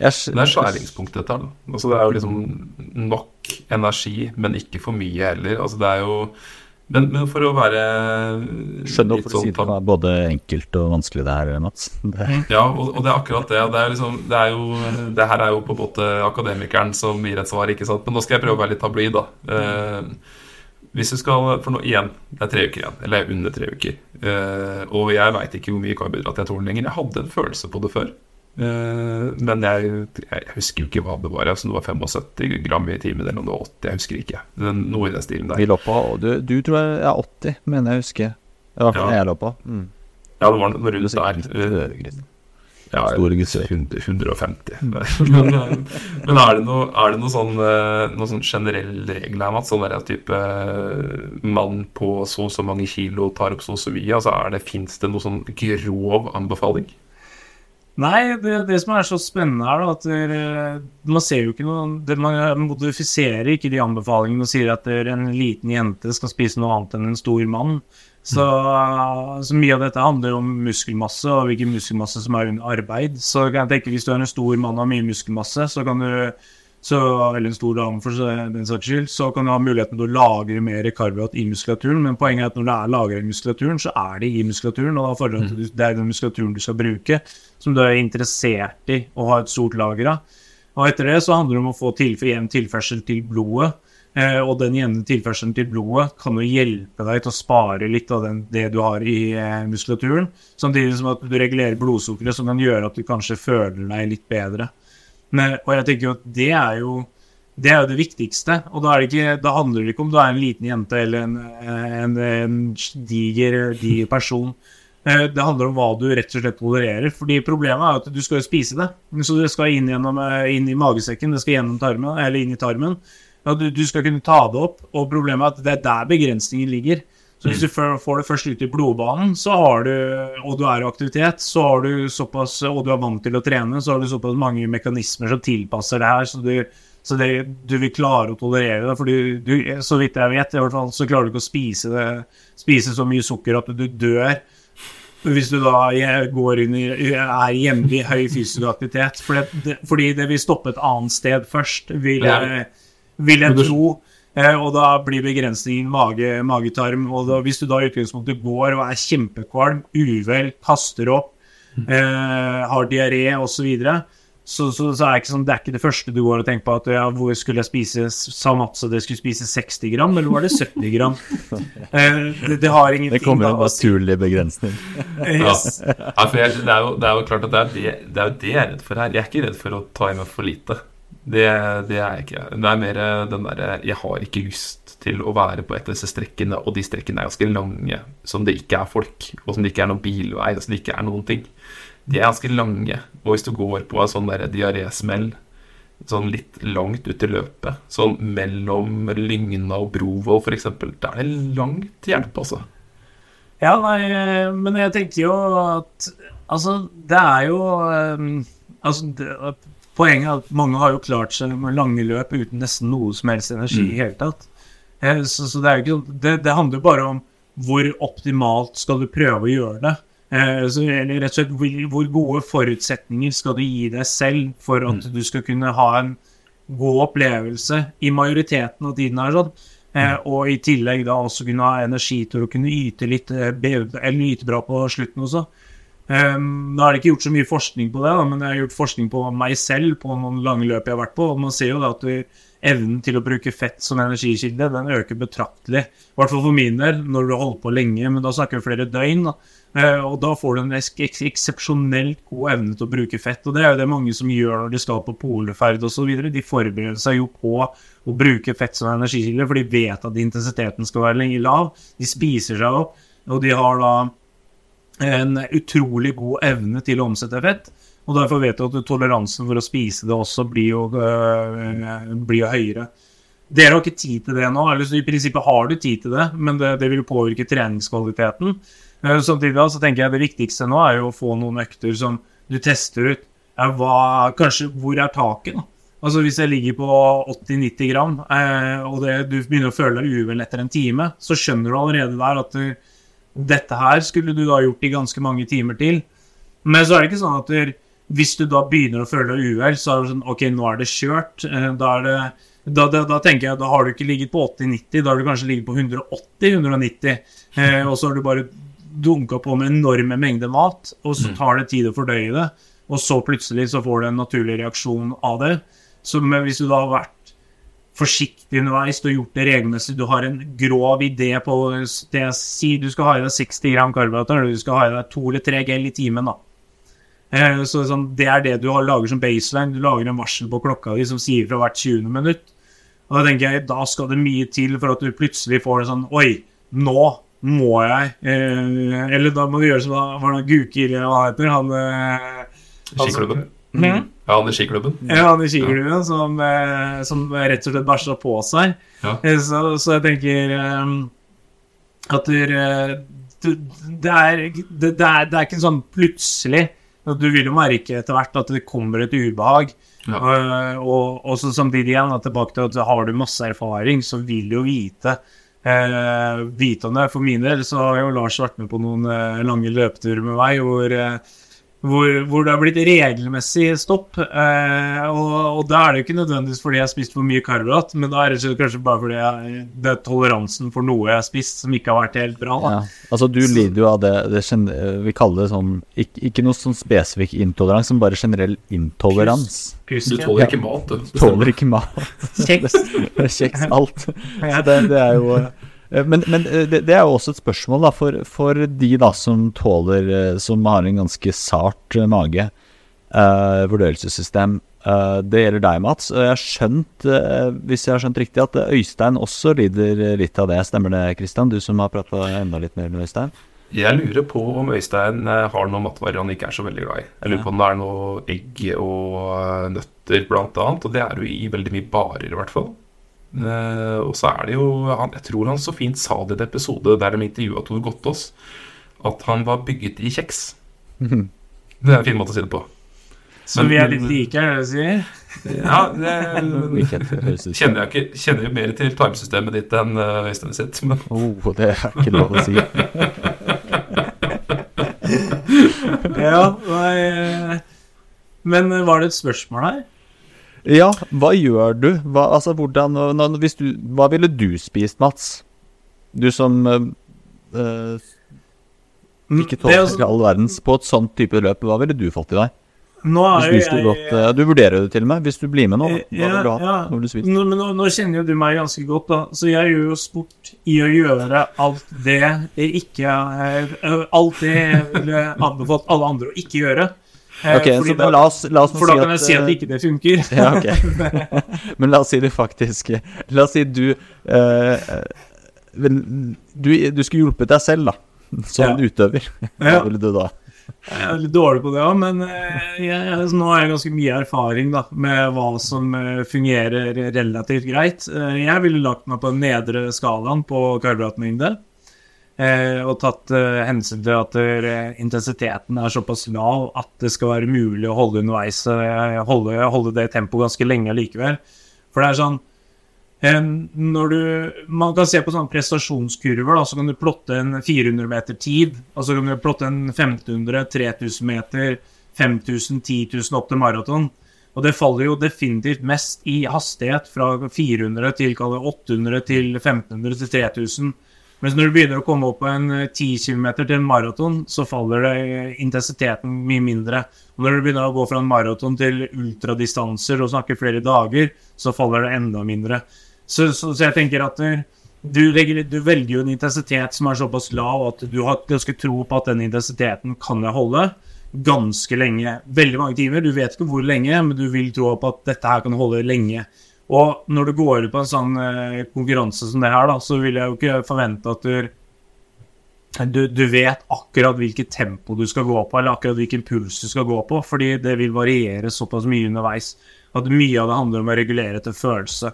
[SPEAKER 1] Det er skjæringspunktet dette her. Altså, det er jo liksom nok energi, men ikke for mye heller. Altså, det er jo men, men for å være
[SPEAKER 2] Skjønner hvorfor du sier det
[SPEAKER 1] sånn-
[SPEAKER 2] er både enkelt og vanskelig det her, Mats. Det,
[SPEAKER 1] Ja, og, og det er akkurat det. Det er, liksom, det er jo Det her er jo på en måte akademikeren som gir et svar, ikke sant. Men nå skal jeg prøve å være litt tabloid, da. Eh, hvis du skal For nå igjen, det er tre uker igjen. Eller er under tre uker. Eh, og jeg veit ikke hvor mye karbohydrat jeg tåler lenger. Jeg hadde en følelse på det før. Eh, men jeg, jeg husker jo ikke hva det var. Altså, det var 75 gram i timen eller noe det 80. Jeg husker ikke. Noe i den stilen der.
[SPEAKER 2] vi lå på du, du tror jeg er 80, mener jeg husker. I hvert fall
[SPEAKER 1] Ja.
[SPEAKER 2] jeg lå på. Mm.
[SPEAKER 1] Ja, det var noe rundt der. Ja,
[SPEAKER 2] Store gutter.
[SPEAKER 1] 100, 150. men, eh, men er det noe, er det noe sånn, eh, noe sånn generell regel her, Mats? Sånn der type mann på så og så mange kilo tar opp så og så mye? Altså, Fins det noe sånn grov anbefaling?
[SPEAKER 3] Nei, det, det som er så spennende her, da, at der, man ser jo ikke noe det, Man modifiserer ikke de anbefalingene og sier at der, en liten jente skal spise noe annet enn en stor mann. Så, så mye av dette handler om muskelmasse og hvilken muskelmasse som er under arbeid. Så kan jeg tenke hvis du er en stor mann og har mye muskelmasse, så kan du så, eller en stor dame for den saks skyld, så kan du ha muligheten til å lagre mer karbohydrat i muskulaturen. Men poenget er at når det er lagret i muskulaturen, så er det i muskulaturen. Og da fordrer det at det er den muskulaturen du skal bruke, som du er interessert i å ha et stort lager av. Og etter det så handler det om å få tilf jevn tilførsel til blodet. Eh, og den jevne tilførselen til blodet kan jo hjelpe deg til å spare litt av den, det du har i eh, muskulaturen. Samtidig som at du regulerer blodsukkeret, som kan gjøre at du kanskje føler deg litt bedre. Men, og jeg tenker jo at det er jo det er jo det viktigste. Og da, det ikke, da handler det ikke om du er en liten jente eller en, en, en diger, diger person. Eh, Det handler om hva du rett og slett tolererer. Fordi problemet er at du skal jo spise det. Så det skal inn, gjennom, eh, inn i magesekken, det skal gjennom tarmen, eller inn i tarmen. Du, du skal kunne ta det opp, og problemet er at det er der begrensningen ligger. Så hvis du får det først ut i blodbanen, så har du, og du er i aktivitet, så har du såpass, og du er vant til å trene, så har du såpass mange mekanismer som tilpasser det her, så du, så det, du vil klare å tolerere det. For så vidt jeg vet, i hvert fall, så klarer du ikke å spise, det, spise så mye sukker at du dør. Hvis du da går inn i, er hjemlig i høy fysisk aktivitet. For det, fordi det vil stoppe et annet sted først, vil jeg, vil jeg tro. Eh, og da blir begrensningen mage, magetarm. Og da, hvis du da i utgangspunktet går og er kjempekvalm, uvel, kaster opp, eh, har diaré osv., så, så, så er det, ikke sånn, det er ikke det første du går og tenker på at ja, hvor skulle jeg spise Sa Mats at jeg skulle spise 60 gram, eller var det 70 gram? Eh, det, det har ingenting
[SPEAKER 2] Det kommer en naturlig begrensning.
[SPEAKER 3] Yes.
[SPEAKER 1] Ja, jeg, det, er jo, det er jo klart at det er det, det er jo det jeg er redd for her. Jeg er ikke redd for å ta i meg for lite. Det, det er jeg ikke. Det er mer eh, den derre Jeg har ikke lyst til å være på et av disse strekkene, og de strekkene er ganske lange, som det ikke er folk, og som det ikke er noen bilvei, og som det ikke er noen ting. De er ganske lange, og hvis du går på en sånn diarésmell sånn litt langt ut i løpet, sånn mellom Lygna og Brovoll f.eks., da er det langt til hjelp, altså.
[SPEAKER 3] Ja, nei, men jeg tenker jo at Altså, det er jo eh, Altså, det, poenget er at mange har jo klart seg med lange løp uten nesten noe som helst energi i hele tatt. Eh, Så, så det er jo ikke sånn det, det handler jo bare om hvor optimalt skal du prøve å gjøre det. Eh, Så, eller rett og slett hvor, hvor gode forutsetninger skal du gi deg selv for at du skal kunne ha en god opplevelse i majoriteten av tiden her, sånn. Eh, og i tillegg da også kunne ha energi til å kunne yte litt, eh, eller yte bra på slutten også. Um, da er det ikke gjort så mye forskning på det, da, men jeg har gjort forskning på meg selv på noen lange løp jeg har vært på, og man ser jo da at du, evnen til å bruke fett som energikilde, den øker betraktelig. I hvert fall for min del, når du har holdt på lenge, men da snakker vi flere døgn. Da. Eh, og da får du en eks- eks- eksepsjonelt god evne til å bruke fett. Og det er jo det mange som gjør når de skal på poleferd osv. De forbereder seg jo på å bruke fett som energikilde, for de vet at intensiteten skal være lenge lav. De spiser seg opp, og de har da en utrolig god evne til å omsette fett. Og derfor vet du at toleransen for å spise det også blir jo, øh, blir jo høyere. Dere har ikke tid til det nå, eller så i prinsippet har du tid til det, men det, det vil påvirke treningskvaliteten. Eh, Samtidig da, så tenker jeg det viktigste nå er jo å få noen økter som du tester ut. Hva, kanskje, hvor er taket da? Altså Hvis jeg ligger på 80-90 gram, eh, og det, du begynner å føle deg uvel etter en time, så skjønner du allerede der at du, dette her skulle du da gjort i ganske mange timer til. Men så er det ikke sånn at du, hvis du da begynner å føle deg uvel, så er det sånn Ok, nå er det kjørt. Eh, Da, er det, da, da, da tenker jeg da har du ikke ligget på 80-90, da har du kanskje ligget på 180-190. Eh, og så har du bare dunka på med enorme mengder mat, og så tar det tid å fordøye det. Og så plutselig så får du en naturlig reaksjon av det. Så men hvis du da har vært forsiktig underveis, du har gjort det regelmessig, du har en grov idé på det jeg sier, du skal ha i deg 60 gram karbohydrater, eller du skal ha i deg to eller tre gel i timen, da. Eh, Så sånn, det er det du lager som baseline. Du lager en varsel på klokka di som sier fra hvert 20. minutt. Og da tenker jeg, da skal det mye til for at du plutselig får det sånn Oi, nå må jeg eh, Eller da må du gjøre som da, hva er det eller hva han heter, han eh. Mhm.
[SPEAKER 1] Ja, han i skiklubben.
[SPEAKER 3] Ja, han i skiklubben som, eh, som rett og slett bæsja på seg.
[SPEAKER 1] Ja.
[SPEAKER 3] Eh, Så, så jeg tenker eh, at du, eh, du, det, er, det, det, er, det er ikke sånn plutselig. Du vil jo merke etter hvert at det kommer et ubehag.
[SPEAKER 1] Ja.
[SPEAKER 3] Uh, og, og så samtidig igjen tilbake til at har du masse erfaring, så vil du jo vite eh, vite. For min del så har jo Lars vært med på noen eh, lange løpeturer med meg hvor eh, hvor, hvor det har blitt regelmessig stopp. Eh, og, og da er det jo ikke nødvendigvis fordi jeg har spist for mye karbohydrat, men da er det kanskje bare fordi jeg, det er toleransen for noe jeg har spist som ikke har vært helt bra. Da.
[SPEAKER 2] Ja. Altså, du lider jo av det, det vi kaller det sånn ikke, ikke noe sånn spesifikk intoleranse, men bare generell intolerans.
[SPEAKER 1] Du tåler ikke mat, du.
[SPEAKER 2] Tåler ikke mat.
[SPEAKER 3] Kjeks.
[SPEAKER 2] Kjeks, alt. Så det, det er jo men, men eh, det, det er jo også et spørsmål da, for, for de da som tåler eh, Som har en ganske sart eh, mage, Uh, vurderingssystem. Uh, det gjelder deg, Mats. Og jeg har skjønt, uh, hvis jeg har skjønt riktig, at eh, Øystein også lider eh, litt av det. Stemmer det, Kristian? Du som har prata enda litt mer med Øystein?
[SPEAKER 1] Jeg lurer på om Øystein eh, har noen matvarer han ikke er så veldig glad i. Jeg lurer på om det er noe egg og eh, nøtter blant annet, og det er jo i veldig mye barer i hvert fall. Eh, og så er det jo han, Jeg tror han så fint sa det i en episode der de intervjua Tor Gottaas, at han var bygget i kjeks. Det er en fin måte å si det på.
[SPEAKER 3] Så
[SPEAKER 1] Men-
[SPEAKER 3] vi er litt like, er det du sier?
[SPEAKER 1] Ja, det kjenner jeg ikke Kjenner jo mer til tarmsystemet ditt enn uh, Øystein sitt. Men
[SPEAKER 2] Oh, det er ikke lov å si.
[SPEAKER 3] Ja, nei, eh, Men eh, var det et spørsmål her?
[SPEAKER 2] Ja, hva gjør du? Hva, altså, hvordan, hvis du, hva ville du spist, Mats? Du som eh, ikke
[SPEAKER 3] er
[SPEAKER 2] tåler all verdens på et sånt type løp, hva ville du fått i deg?
[SPEAKER 3] Nå
[SPEAKER 2] Hvis
[SPEAKER 3] er
[SPEAKER 2] du
[SPEAKER 3] jo jeg
[SPEAKER 2] gått eh, Du vurderer det til og med, hvis du blir med nå.
[SPEAKER 3] Ja,
[SPEAKER 2] du ha?
[SPEAKER 3] ja.
[SPEAKER 2] Du?
[SPEAKER 3] Nå, nå, nå kjenner jo du meg ganske godt, da. Så jeg gjør jo sport i å gjøre alt det jeg ikke Alt det jeg ville anbefalt alle andre å ikke gjøre. Eh,
[SPEAKER 2] Ok,
[SPEAKER 3] fordi
[SPEAKER 2] så
[SPEAKER 3] da,
[SPEAKER 2] la oss, la oss
[SPEAKER 3] for da kan jeg si at
[SPEAKER 2] eh,
[SPEAKER 3] ikke det funker.
[SPEAKER 2] Ja, okay. Men la oss si det faktisk La oss si du uh, vel, du, du skulle hjulpet deg selv, da. Som
[SPEAKER 3] Ja.
[SPEAKER 2] utøver. Hva ville du da?
[SPEAKER 3] Jeg er litt dårlig på det òg, men jeg, jeg, nå har jeg ganske mye erfaring da, med hva som fungerer relativt greit. Jeg ville lagt meg på den nedre skalaen på karbohydratmengde. Eh, Og tatt eh, hensyn til at intensiteten er såpass lav at det skal være mulig å holde underveis. eh, Holde, holde det tempoet ganske lenge likevel. For det er sånn når du, Man kan se på sånne prestasjonskurver, da, så kan du plotte en 400 meter tid, og så kan du plotte en 1500, 3000 meter, 5000, 10 000 opp til maraton. Og det faller jo definitivt mest i hastighet fra 400 til 800 til 1500 til 3000. Mens når du begynner å komme opp på en eh, 10 km til en maraton, så faller eh, intensiteten mye mindre. Og når du begynner å gå fra en maraton til ultradistanser og snakke flere dager, så faller det enda mindre. Så, så, så jeg tenker at eh, du, du velger jo en intensitet som er såpass lav at du har ganske tro på at den intensiteten kan jeg holde ganske lenge. Veldig mange timer. Du vet ikke hvor lenge, men du vil tro på at dette her kan holde lenge. Og når du går ut på en sånn eh, konkurranse som det her, da, så vil jeg jo ikke forvente at du du, du vet akkurat hvilket tempo du skal gå på, eller akkurat hvilken puls du skal gå på, fordi det vil variere såpass mye underveis at mye av det handler om å regulere etter følelse.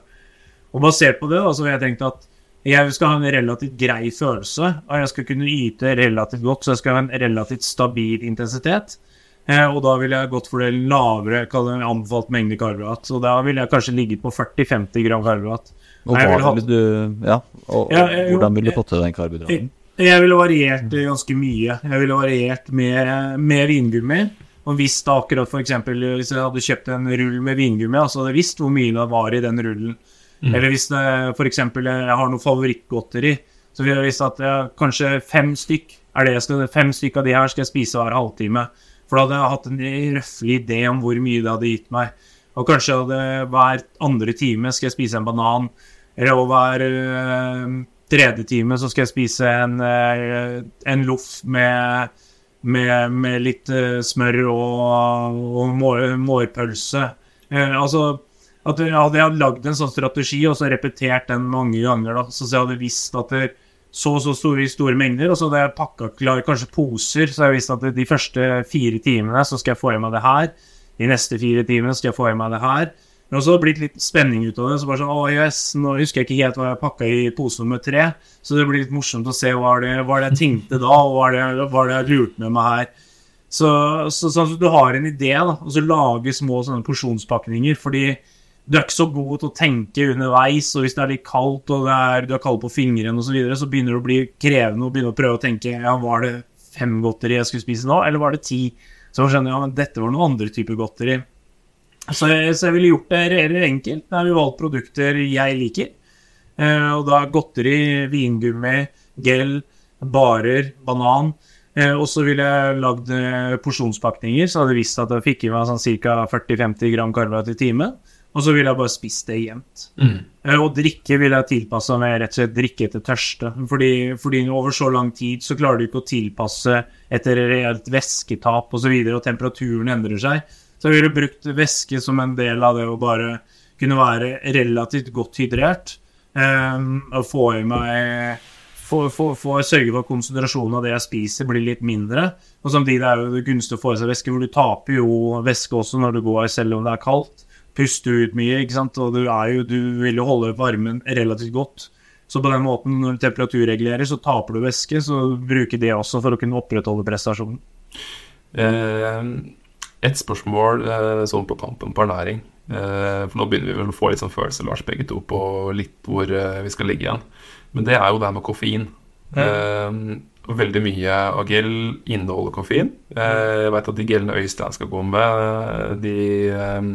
[SPEAKER 3] Og basert på det da, så har jeg tenkt at jeg skal ha en relativt grei følelse, og jeg skal kunne yte relativt godt, så jeg skal ha en relativt stabil intensitet. Eh, og da ville jeg gått for det lavere anbefalt mengde karbohydrat. Så da ville jeg kanskje ligget på 40-50 gram karbohydrat.
[SPEAKER 2] Og
[SPEAKER 3] Nei, jeg
[SPEAKER 2] hva
[SPEAKER 3] ville
[SPEAKER 2] ville du Ja, og,
[SPEAKER 3] Ja, jeg- og
[SPEAKER 2] hvordan ville du
[SPEAKER 3] jeg-
[SPEAKER 2] fått til den karbohydraten?
[SPEAKER 3] Jeg ville variert ganske mye. Jeg ville variert med, med vingummi. Og hvis da akkurat for eksempel, Hvis jeg hadde kjøpt en rull med vingummi, så hadde jeg visst hvor mye det var i den rullen. Eller hvis det for eksempel jeg har noe favorittgodteri, så ville jeg visst at jeg, kanskje fem stykk er det jeg skal, fem stykk av de her skal jeg spise hver halvtime. For da hadde jeg hatt en røffelig idé om hvor mye det hadde gitt meg. Og kanskje hadde hver andre time skal jeg spise en banan. Eller hver øh, tredje time så skal jeg spise en, øh, en loff med, med, med litt øh, smør og, og mår, mårpølse. Eh, altså at jeg hadde jeg lagd en sånn strategi og så repetert den mange ganger, da, så jeg hadde visst at det så og så store, store mengder, og så hadde jeg pakka klar kanskje poser, så jeg visste at de første fire timene så skal jeg få i meg det her. De neste fire timene skal jeg få i meg det her. Men også har det blitt litt spenning ut av det. Så bare sånn, å yes, Nå husker jeg ikke helt hva jeg pakka i pose nummer tre, så det blir litt morsomt å se hva det hva det jeg tenkte da, og hva det hva det jeg lurte med meg her. Så, så, så, så, du har en idé, da, og så lage små sånne porsjonspakninger. Fordi du er ikke så god til å tenke underveis, og hvis det er litt kaldt og er, du er kald på fingrene osv., så, så begynner det å bli krevende å begynne å prøve å tenke ja, var det fem godteri jeg skulle spise nå, eller var det ti? Så skjønner jeg ja, men dette var noen andre typer godteri. Så jeg, så jeg ville gjort det reelt enkelt. Jeg ville vi valgt produkter jeg liker. Eh, og da godteri, vingummi, gel, barer, banan. Eh, og så ville jeg lagd eh, porsjonspakninger, så hadde jeg visst at jeg fikk i meg sånn ca. 40-50 gram karbohydrat i timen. Og så ville jeg bare spist det jevnt. Eh, og drikke ville jeg tilpassa med rett og slett drikke etter tørste. Fordi, fordi over så lang tid så klarer du ikke å tilpasse etter reelt væsketap osv., og, så videre, og temperaturen endrer seg. Så jeg ville brukt væske som en del av det å bare kunne være relativt godt hydrert. eh, og få i meg få, få, få sørge for at konsentrasjonen av det jeg spiser, blir litt mindre. Og samtidig er det gunstig å få i seg væske, hvor du taper jo væske også når du går, selv om det er kaldt. Puster ut mye, ikke sant? og du, er jo, du vil jo holde varmen relativt godt. Så på den måten, når du temperaturregulerer, så taper du væske, så bruker det også for å kunne opprettholde prestasjonen.
[SPEAKER 1] Eh, et spørsmål eh, sånn på tampen på ernæring. Eh, for nå begynner vi vel å få litt sånn følelse, Lars, begge to, på litt hvor eh, vi skal ligge igjen. Men det er jo det her med koffein. Eh, og veldig mye av gel inneholder koffein. Eh, jeg vet at de gelene Øystein skal gå med, de, eh,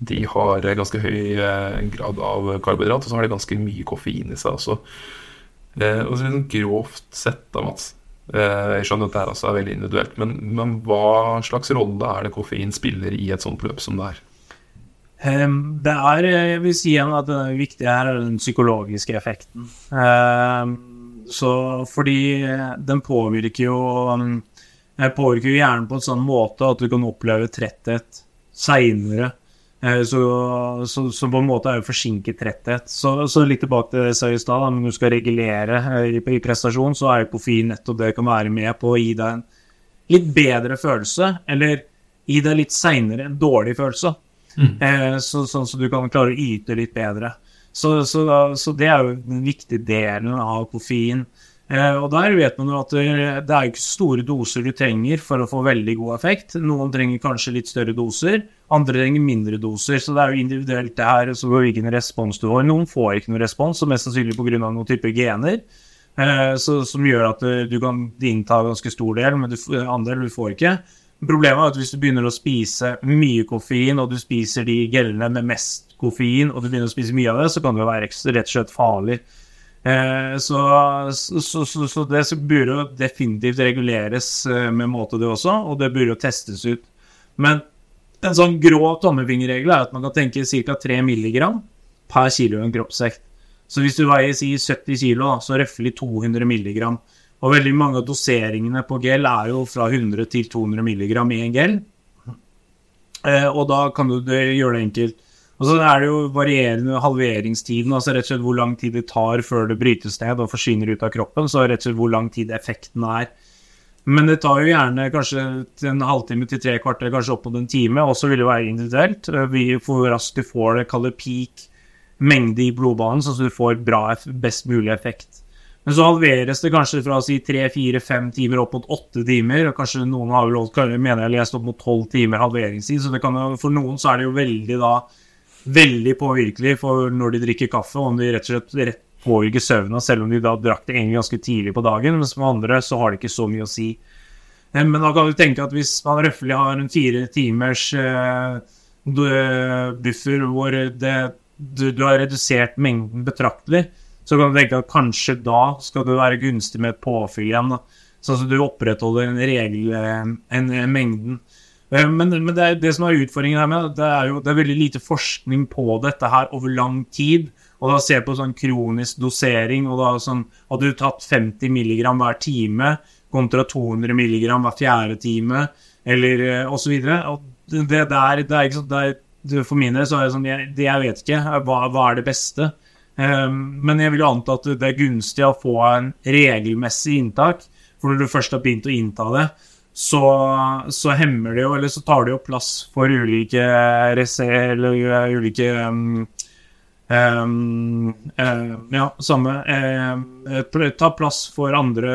[SPEAKER 1] de har ganske høy eh, grad av karbohydrat, og så har de ganske mye koffein i seg også. Eh, og så liksom grovt sett da, Mats. Eh, jeg skjønner at det her også er veldig individuelt, men, men hva slags rolle er det koffein spiller i et sånt løp som det er?
[SPEAKER 3] Ehm, Det er, jeg vil si igjen at det viktige her er den psykologiske effekten. Ehm, Så fordi den påvirker jo um, påvirker hjernen på en sånn måte at du kan oppleve tretthet seinere. Så, så, så på en måte er jo forsinket tretthet. Så, så litt tilbake til det jeg sa i stad, når du skal regulere eh, i, prestasjon, så er jo koffein nettopp det kan være med på å gi deg en litt bedre følelse, eller gi deg litt seinere en dårlig følelse. Eh, så, sånn så du kan klare å yte litt bedre. Så, så, så det er jo den viktige delen av koffein. Eh, og der vet man jo at det, det er ikke store doser du trenger for å få veldig god effekt. Noen trenger kanskje litt større doser, andre trenger mindre doser. Så det er jo individuelt det her, så hvilken respons du får. Noen får ikke noen respons, og mest sannsynlig pga. noen typer gener. Eh, så, som gjør at eh, du kan innta en ganske stor del, men du, andel du får ikke. Problemet er at hvis du begynner å spise mye koffein, og du spiser de gellene med mest koffein, og du begynner å spise mye av det, så kan det være rett og slett farlig. Eh, så, så, så, så, det burde definitivt reguleres eh, med måte, det også, og det burde testes ut. Men en sånn grå tommefingerregel er at man kan tenke ca. 3 mg per kilo en kroppsvekt. Så hvis du veier si 70 kg, så røftlig 200 mg. Og veldig mange av doseringene på gel er jo fra 100 til 200 mg i en gel. Eh, og da kan du gjøre det enkelt. Og så er det jo varierende halveringstiden, altså rett og slett hvor lang tid det tar før det brytes ned og forsvinner ut av kroppen. Så rett og slett hvor lang tid effekten er. Men det tar jo gjerne kanskje en halvtime til tre kvarter, kanskje opp mot en time. Og så vil det være individuelt. Eh, Vi- Hvor raskt du får det, kaller peak mengde i blodbanen, at du får bra, best mulig effekt. Men så halveres det kanskje fra si tre, fire, fem timer opp mot åtte timer. Og kanskje noen har vel mener jeg lest opp mot tolv timer halveringstid. Så det kan, for noen så er det jo veldig da veldig påvirkelig for når de drikker kaffe, om de rett og slett rett påvirker søvna, selv om de da drakk det egentlig ganske tidlig på dagen. Mens med andre så har det ikke så mye å si. Eh, Men da kan du tenke at hvis man røffelig har en fire timers eh, buffer hvor det, du, du har redusert mengden betraktelig, så kan du tenke at kanskje da skal det være gunstig med et påfyll igjen. Sånn at du opprettholder en regel, eh, en, en mengden. Eh, Men, men det, er, det som er utfordringen her med, det er jo det er veldig lite forskning på dette her over lang tid. Og da ser på sånn kronisk dosering, og da sånn Hadde du tatt 50 mg hver time kontra 200 mg hver fjerde time, eller osv. så videre. Det, det, er, det er ikke sånn det er, For min del så er det sånn Jeg, det jeg vet ikke. Hva, hva er det beste? Um, men jeg vil jo anta at det er gunstig å få en regelmessig inntak. For når du først har begynt å innta det, så, så hemmer det jo, eller så tar det jo plass for ulike rese, eller uh, ulike um, um, uh, Ja, samme uh, Ta plass for andre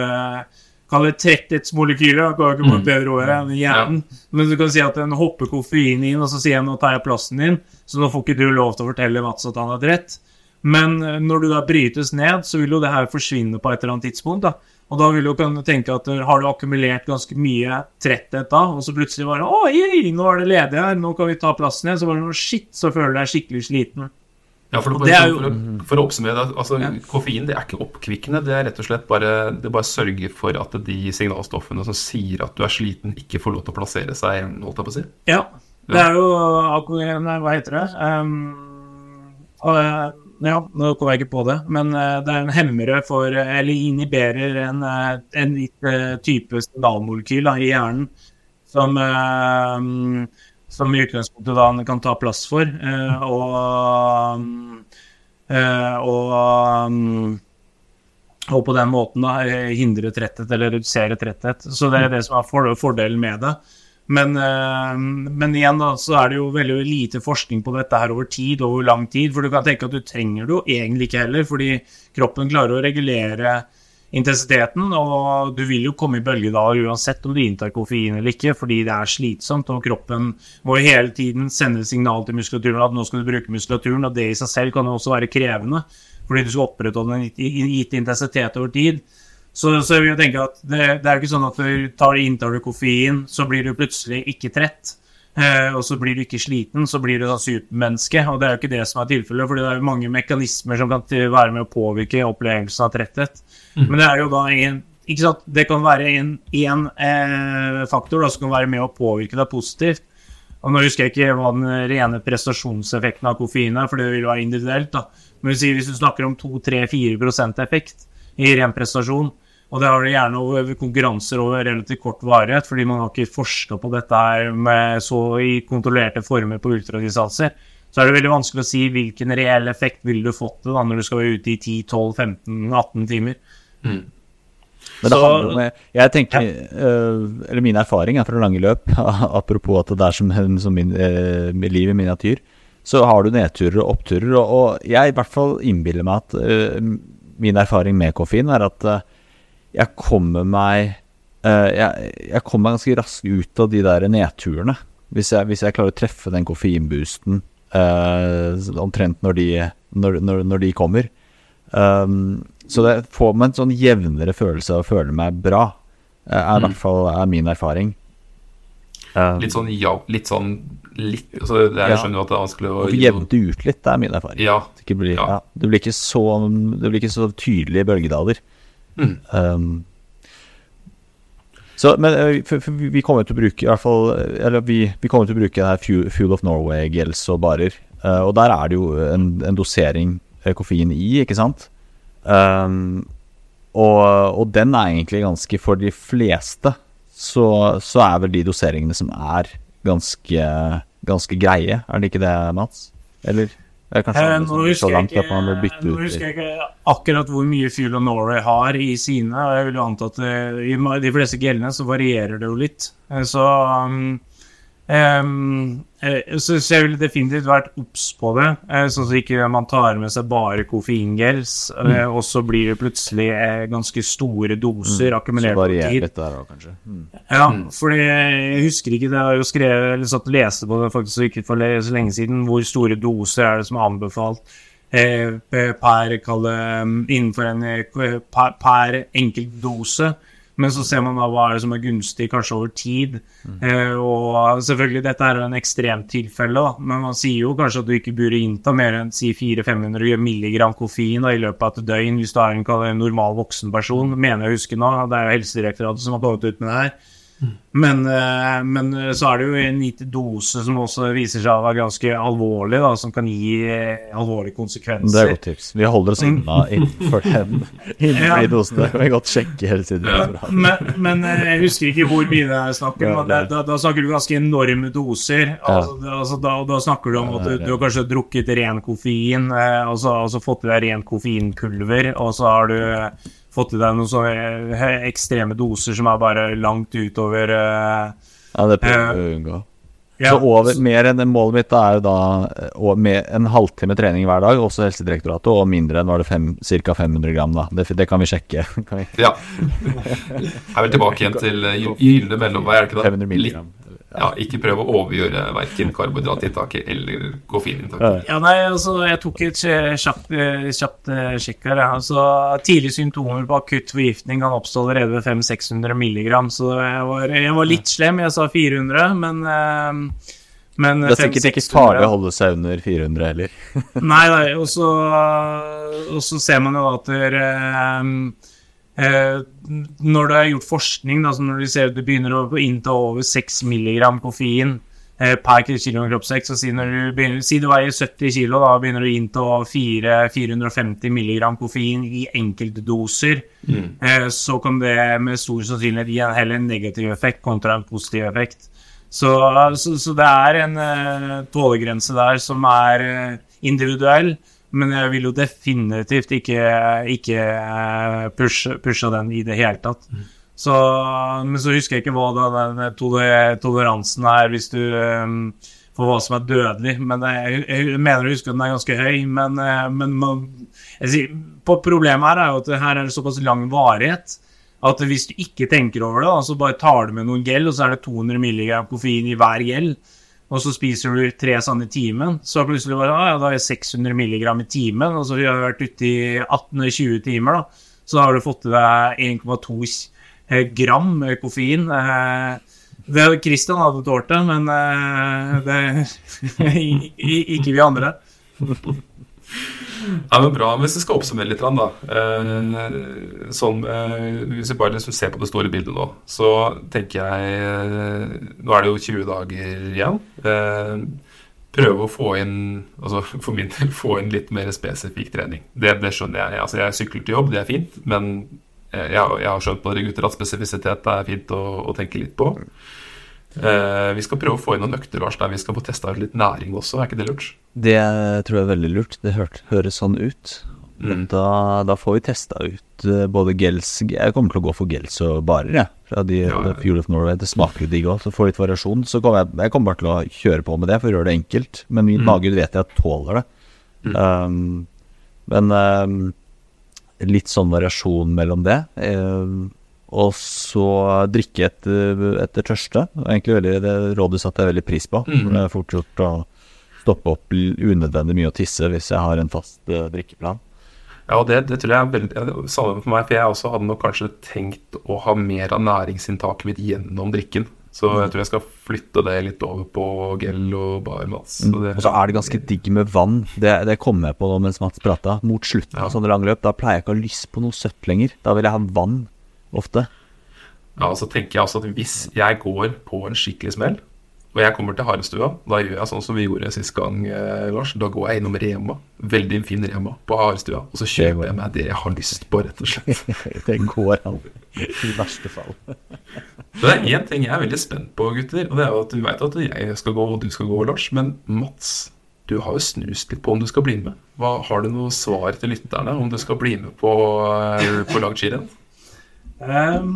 [SPEAKER 3] Kall det tretthetsmolekyler. Går ikke på et bedre ord enn hjernen. Men du kan si at den hopper koffein inn, og så sier en nå tar jeg plassen din, så nå får ikke du lov til å fortelle Mats at han har rett. Men eh, når du da brytes ned, så vil jo det her forsvinne på et eller annet tidspunkt. da. Og da vil du kunne tenke at eh, har du akkumulert ganske mye tretthet da, og så plutselig bare Oi, nå er det ledig her, nå kan vi ta plassen igjen. Så bare noe shit, så føler du deg skikkelig sliten.
[SPEAKER 1] Ja, for,
[SPEAKER 3] bare, det er jo-
[SPEAKER 1] for, å, for å oppsummere det, altså, Koffein det er ikke oppkvikkende. Det er rett og slett bare Det bare sørger for at de signalstoffene som sier at du er sliten, ikke får lov til å plassere seg. holdt jeg på å si.
[SPEAKER 3] Ja. Det er jo Akkurat hva heter det? Um, og, eh, ja, nå kom jeg ikke på det, men eh, det er en hemmere for Eller inhiberer en, eh, en litt eh, type signalmolekyl i hjernen som eh, som i utgangspunktet da kan ta plass for. eh, og eh, og og på den måten da eh, hindre tretthet eller redusere tretthet. Så det er det som er for- fordelen med det. Men, eh, men igjen da, så er det jo veldig lite forskning på dette her over tid, over lang tid. For du kan tenke at du trenger det jo egentlig ikke heller, fordi kroppen klarer å regulere intensiteten, og du vil jo komme i bølgedaler uansett om du inntar koffein eller ikke, fordi det er slitsomt, og kroppen må jo hele tiden sende signal til muskulaturen at nå skal du bruke muskulaturen, og det i seg selv kan jo også være krevende, fordi du skal opprettholde en gitt intensitet over tid. Så, så jeg tenke at det, det er jo ikke sånn at du tar, inntar du koffein, så blir du plutselig ikke trett. Eh, og så blir du ikke sliten, så blir du da supermenneske. Og det er jo ikke det som er tilfellet, for det er jo mange mekanismer som kan være med å påvirke opplevelsen av tretthet. Mm. Men det er jo da en? Det kan være en, eh, faktor da, som kan være med å påvirke deg positivt. Og Nå husker jeg ikke hva den rene prestasjonseffekten av koffein er, for det vil være individuelt. da. Men hvis du snakker om 2-3-4% effekt i ren prestasjon, og det har det gjerne over konkurranser over relativt kort varighet, fordi man har ikke forska på dette her med så i kontrollerte former på ultradistanser. Så er det veldig vanskelig å si hvilken reell effekt ville du fått det da når du skal være ute i 10-12-15-18 timer. Mm.
[SPEAKER 2] Men det handler om Jeg tenker uh, Eller min erfaring er fra lange løp, apropos at det er som, som min, uh, liv i miniatyr, så har du nedturer og oppturer. Og, og jeg i hvert fall innbiller meg at uh, min erfaring med koffein er at jeg kommer meg uh, jeg, jeg, kommer meg ganske raskt ut av de der nedturene. Hvis jeg, hvis jeg klarer å treffe den koffeinboosten uh, omtrent når de, når, når, når de kommer. Um, så det får meg en sånn jevnere følelse av å føle meg bra. Uh, er i mm. hvert fall er min erfaring.
[SPEAKER 1] Um, litt sånn ja, litt sånn litt altså, Jeg ja. skjønner jo at det er vanskelig å
[SPEAKER 2] Jevne det ut litt, det er min erfaring.
[SPEAKER 1] Ja.
[SPEAKER 2] Det, blir, ja. det, blir, ikke så, det blir ikke så tydelige bølgedaler. Mm. Um, så, men eh, for, for vi kommer til å bruke i hvert fall Eller vi, vi kommer til å bruke her Fuel of Norway-gels og barer. Uh, og der er det jo en, en dosering eh, koffein i, ikke sant? Um, og, og, den er egentlig ganske For de fleste så, så, er vel de doseringene som er ganske, ganske greie. Er det ikke det, Mats? Eller?
[SPEAKER 3] Kanskje eh, nå, husker langt, ikke, nå husker jeg ikke akkurat hvor mye Fuel of Norway har i sine. og Jeg vil jo anta at det, i de fleste gjeldene så varierer det jo litt. Eh, så um, Um, så, jeg ville definitivt vært obs på det, uh, sånn at ikke man tar med seg bare koffeingels, mm. og så blir det plutselig ganske store doser mm. akkumulert på tid. Litt der også, mm. Ja, fordi jeg husker ikke det, jeg har jo skrevet eller satt og leste på det faktisk ikke for så lenge siden, hvor store doser er det som er anbefalt per, kalle, innenfor en per, per enkelt dose. Men så ser man da hva er det som er gunstig, kanskje over tid. Mm. Eh, og selvfølgelig, dette er en ekstremt tilfelle, da. men man sier jo kanskje at du ikke burde innta mer enn si 400-500 milligram koffein da, i løpet av et døgn hvis du er en, en normal voksen person, mener jeg å huske nå. Det er jo Helsedirektoratet som har kommet ut med det her. Men, eh, men, eh, så er det jo en liten dose som også viser seg å være ganske alvorlig, da, som kan gi eh, alvorlige konsekvenser.
[SPEAKER 2] Det er godt tips. Vi holder oss mm. unna innenfor den innenfor ja. dosen. Det kan vi godt sjekke hele tiden.
[SPEAKER 3] Ja, men, men, jeg husker ikke hvor mye det er snakk om. Da, da, da, snakker du ganske enorme doser. Altså, altså, da, da, snakker du om at du, du har kanskje drukket ren koffein, og så, og så fått i deg ren koffeinpulver, og så har du fått i deg noen sånne eh, ekstreme doser som er bare langt utover uh,
[SPEAKER 2] Ja, det prøver vi å unngå. Ja. Så over, mer enn målet mitt er jo da med en halvtime trening hver dag, også Helsedirektoratet, og mindre enn var det ca. 500 gram. da det, det, kan vi sjekke. Kan vi?
[SPEAKER 1] Ja. Jeg er vel tilbake igjen til gylne mellomvei, er det ikke det? 500 milligram ja, ikke prøv å overgjøre verken karbohydratinntaket eller koffeininntaket.
[SPEAKER 3] Ja, nei, altså, jeg tok et kjapt, kjapt eh, sjekk her. Altså, tidlige symptomer på akutt forgiftning kan oppstå allerede ved 500-600 milligram, så jeg var, jeg var, litt slem. Jeg sa 400, men, uh, men
[SPEAKER 2] Det er sikkert ikke farlig å holde seg under 400 heller.
[SPEAKER 3] nei, nei, og så, ser man jo at dere Eh, når det er gjort forskning, da, når de ser at du begynner å innta over 6 mg koffein eh, per kilo kroppsvekt, så si, du begynner, si du veier 70 kg, da begynner du å innta 4, 450 mg koffein i enkeltdoser, mm. eh, så kan det med stor sannsynlighet gi en heller negativ effekt kontra en positiv effekt. Så, så, så det er en uh, tålegrense der som er uh, individuell. Men jeg vil jo definitivt ikke, ikke eh, pushe, pushe, den i det hele tatt. Så, men så husker jeg ikke hva da den toleransen er hvis du um, for hva som er dødelig. Men jeg, jeg mener å huske at den er ganske høy. Men, eh, men man, jeg sier, på problemet her er jo at det her er det såpass lang varighet at hvis du ikke tenker over det, så bare tar du med noen gel, og så er det 200 mg koffein i hver gel, og så spiser du tre sånne i timen, så plutselig bare, ah, ja, da er jeg 600 mg i timen, og så har vi vært ute i 18-20 timer, da, så har du fått i deg 1,2 eh, gram koffein. Eh, Det Christian hadde tålt det, men eh, det, ikke vi andre.
[SPEAKER 1] Ja, men bra. Hvis vi skal oppsummere litt, da. Eh, sånn, eh, hvis vi bare liksom ser på det store bildet nå, så tenker jeg eh, Nå er det jo 20 dager igjen. Prøve å få inn altså for min del få inn litt mer spesifikk trening. Det, det skjønner jeg. Altså, jeg sykler til jobb, det er fint, men jeg, jeg har skjønt på dere gutter at spesifisitet er fint å, å tenke litt på. Eh, vi skal prøve å få inn noen økter Lars, der vi skal få testa ut litt næring også. Er ikke det lurt?
[SPEAKER 2] Det tror jeg er veldig lurt. Det høres sånn ut.
[SPEAKER 1] Mm.
[SPEAKER 2] da, da får vi testa ut eh, både gels Jeg kommer til å gå for gels og barer, jeg. Fra de,
[SPEAKER 1] Ja, ja.
[SPEAKER 2] Fuel of Norway. Det smaker jo digg òg, så får litt variasjon. Så kommer jeg, jeg kommer bare til å kjøre på med det for å gjøre det enkelt. Men min
[SPEAKER 1] Mm.
[SPEAKER 2] mage vet jeg tåler det. Um, men um, litt sånn variasjon mellom det. Um, og så drikke etter, etter tørste. Egentlig veldig, det rådet satte jeg veldig pris på.
[SPEAKER 1] Mm.
[SPEAKER 2] Det er fort gjort å stoppe opp unødvendig mye å tisse hvis jeg har en fast uh, drikkeplan.
[SPEAKER 1] Ja, og det, det tror jeg er veldig ja, Samme for meg, for jeg også hadde nok kanskje tenkt å ha mer av næringsinntaket mitt gjennom drikken. Så jeg tror jeg skal flytte det litt over på gel og bar, Mats. Så det-
[SPEAKER 2] Og så er det ganske digg med vann. Det, det kom jeg på nå mens Mats prata. Mot slutten
[SPEAKER 1] Ja.
[SPEAKER 2] av sånne langløp, da pleier jeg ikke å ha lyst på noe søtt lenger. Da vil jeg ha vann ofte.
[SPEAKER 1] Ja, og så tenker jeg også at hvis jeg går på en skikkelig smell, og jeg kommer til Harestua, da gjør jeg sånn som vi gjorde sist gang, eh, Lars. Da går jeg innom Rema, veldig fin Rema på Harestua, og så kjøper jeg meg det jeg har lyst på, rett og slett.
[SPEAKER 2] Det går an. I verste fall.
[SPEAKER 1] Det er én ting jeg er veldig spent på, gutter. Og det er jo at Du vet at jeg skal gå, og du skal gå, Lars. Men Mats, du har jo snust litt på om du skal bli med. Hva, har du noe svar til lytterne om du skal bli med på, eh, på langskirenn?
[SPEAKER 3] Ehm,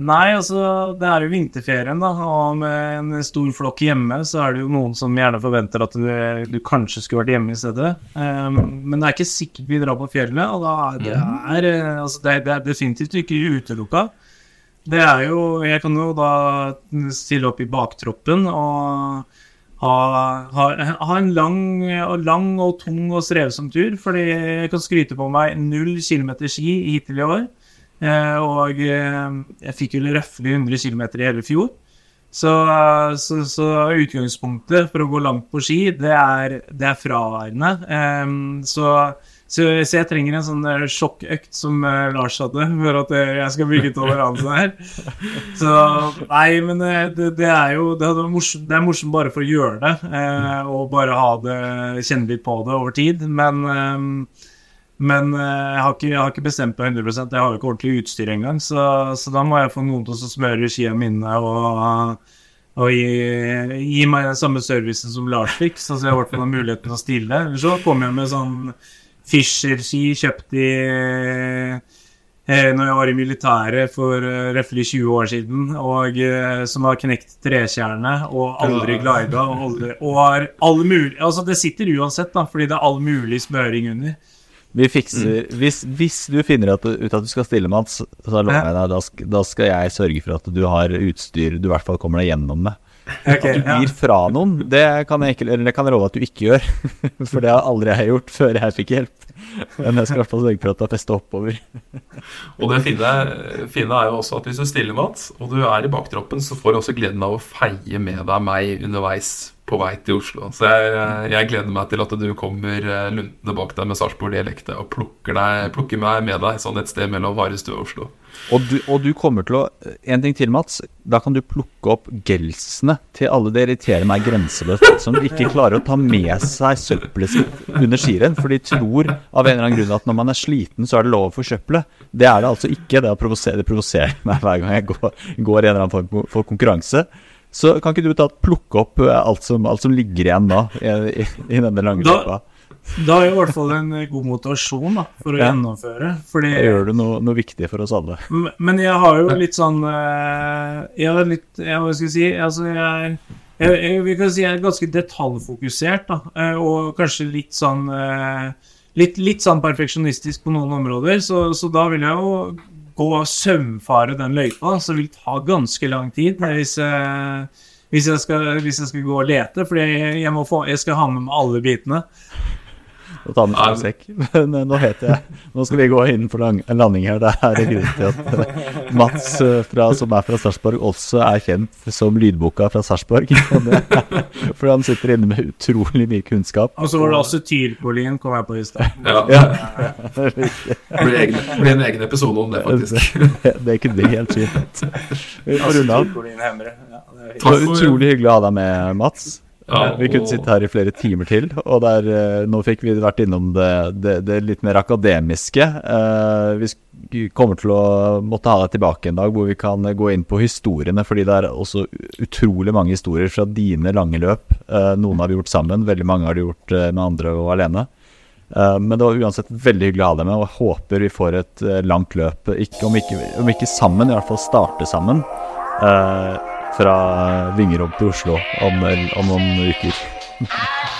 [SPEAKER 3] nei, altså det er jo vinterferien, da. Og med en stor flokk hjemme, så er det jo noen som gjerne forventer at du, du kanskje skulle vært hjemme i stedet. Um, men det er ikke sikkert vi drar på fjellet, og da er det, er, eh, altså, det, er- det er definitivt ikke utelukka. Det er jo Jeg kan jo da stille opp i baktroppen og ha, ha, ha en lang og, lang og tung og strevsom tur, fordi jeg kan skryte på meg null kilometer ski hittil i år. Eh, og eh, jeg fikk jo røftlig 100 km i hele fjor. Så, så, så utgangspunktet for å gå langt på ski, det er, det er fraværende. Eh, så, så, jeg trenger en sånn eh, sjokkøkt som eh, Lars hadde, for at eh, jeg skal bygge toleranse her. Så nei, men eh, det, det er jo det, er morsomt, det er morsomt bare for å gjøre det, eh, og bare ha det, kjenne litt på det over tid. Men eh, men eh, jeg, har ikke, jeg har ikke bestemt meg 100% Jeg har jo ikke ordentlig utstyr engang. Så, så da må jeg få noen til å smøre skia mine og, og gi, gi meg den samme servicen som Lars fikk, så jeg i hvert fall har muligheten til å stille. Eller så kommer jeg med sånn Fischer-ski kjøpt i eh, når jeg var i militæret for uh, røftlig 20 år siden, og eh, som har knekt trekjerne og aldri glida. Og, aldri, og har all mulig Altså, det sitter uansett, da, fordi det er all mulig smøring under.
[SPEAKER 2] Vi fikser hvis, hvis du finner ut at du skal stille, Mats, så lover jeg deg, da, sk- da skal jeg sørge for at du har utstyr du i hvert fall kommer deg gjennom med.
[SPEAKER 3] Okay,
[SPEAKER 2] At du
[SPEAKER 3] ja.
[SPEAKER 2] gir fra noen, det kan jeg ikke det kan jeg love at du ikke gjør. For det har aldri jeg gjort før jeg fikk hjelp. Men jeg skal i hvert fall sørge for at det har festa oppover.
[SPEAKER 1] Og det fine, fine er jo også at hvis du stiller, Mats, og du er i baktroppen, så får du også gleden av å feie med deg meg underveis på vei til Oslo. Så jeg, jeg gleder meg til at du kommer lundende bak deg med Sarpsborg-dialektet og plukker, deg, plukker meg med deg sånn et sted mellom Harestua og Oslo.
[SPEAKER 2] Og du, og du kommer til å En ting til, Mats. Da kan du plukke opp gelsene til alle det irriterer meg grenseløst som ikke klarer å ta med seg søppelet sitt under skirenn. For de tror av en eller annen grunn at når man er sliten, så er det lov å forsøple. Det er det altså ikke. Det, er det provoserer meg hver gang jeg går, går i en eller annen form for konkurranse. Så kan ikke du ta plukke opp eh, alt som, alt som ligger igjen da i, i, denne lange
[SPEAKER 3] Da- er i hvert fall en eh, god motivasjon da, for å
[SPEAKER 2] Ja.
[SPEAKER 3] gjennomføre. Fordi,
[SPEAKER 2] Da gjør du noe, noe viktig for oss alle.
[SPEAKER 3] Men jeg har jo litt sånn eh, Jeg har litt jeg, Hva skal jeg si? Altså, jeg jeg, jeg, kan si jeg er ganske detaljfokusert, da. Og kanskje litt sånn Litt, litt sånn perfeksjonistisk på noen områder. Så, så da vil jeg jo gå og saumfare den løypa, som vil ta ganske lang tid hvis jeg, hvis jeg, skal, hvis jeg skal gå og lete. For jeg, jeg, jeg skal ha med alle bitene.
[SPEAKER 2] Og ta med
[SPEAKER 1] Nei,
[SPEAKER 2] sekk. Men eh, nå heter jeg Nå skal vi gå inn for lang, en landing her. Det er grunnen til at eh, Mats, eh, fra, som er fra Sarpsborg, også er kjent som lydboka fra Sarpsborg. Fordi han sitter inne med utrolig mye kunnskap.
[SPEAKER 3] Og så var det også Tyrkolien, kom jeg på i stad.
[SPEAKER 1] Ja,
[SPEAKER 2] Ja.
[SPEAKER 1] Det blir, blir en egen episode om det, faktisk.
[SPEAKER 2] Det, det kunne bli helt fint. Vi får runde av.
[SPEAKER 3] Det
[SPEAKER 2] var utrolig hyggelig å ha deg med, Mats.
[SPEAKER 1] Ja,
[SPEAKER 2] vi kunne sitte her i flere timer til, og der, eh, nå fikk vi vært innom det, det, det litt mer akademiske. Eh, vi kommer til å måtte ha deg tilbake en dag hvor vi kan gå inn på historiene, fordi det er også utrolig mange historier fra dine lange løp. Eh, noen har vi gjort sammen, veldig mange har du gjort eh, med andre og alene. Eh, Men det var uansett veldig hyggelig å ha deg med, og jeg håper vi får et eh, langt løp. Ikke, om, ikke, om ikke sammen, i hvert fall starte sammen. Fra Vingerom til Oslo om, om noen uker.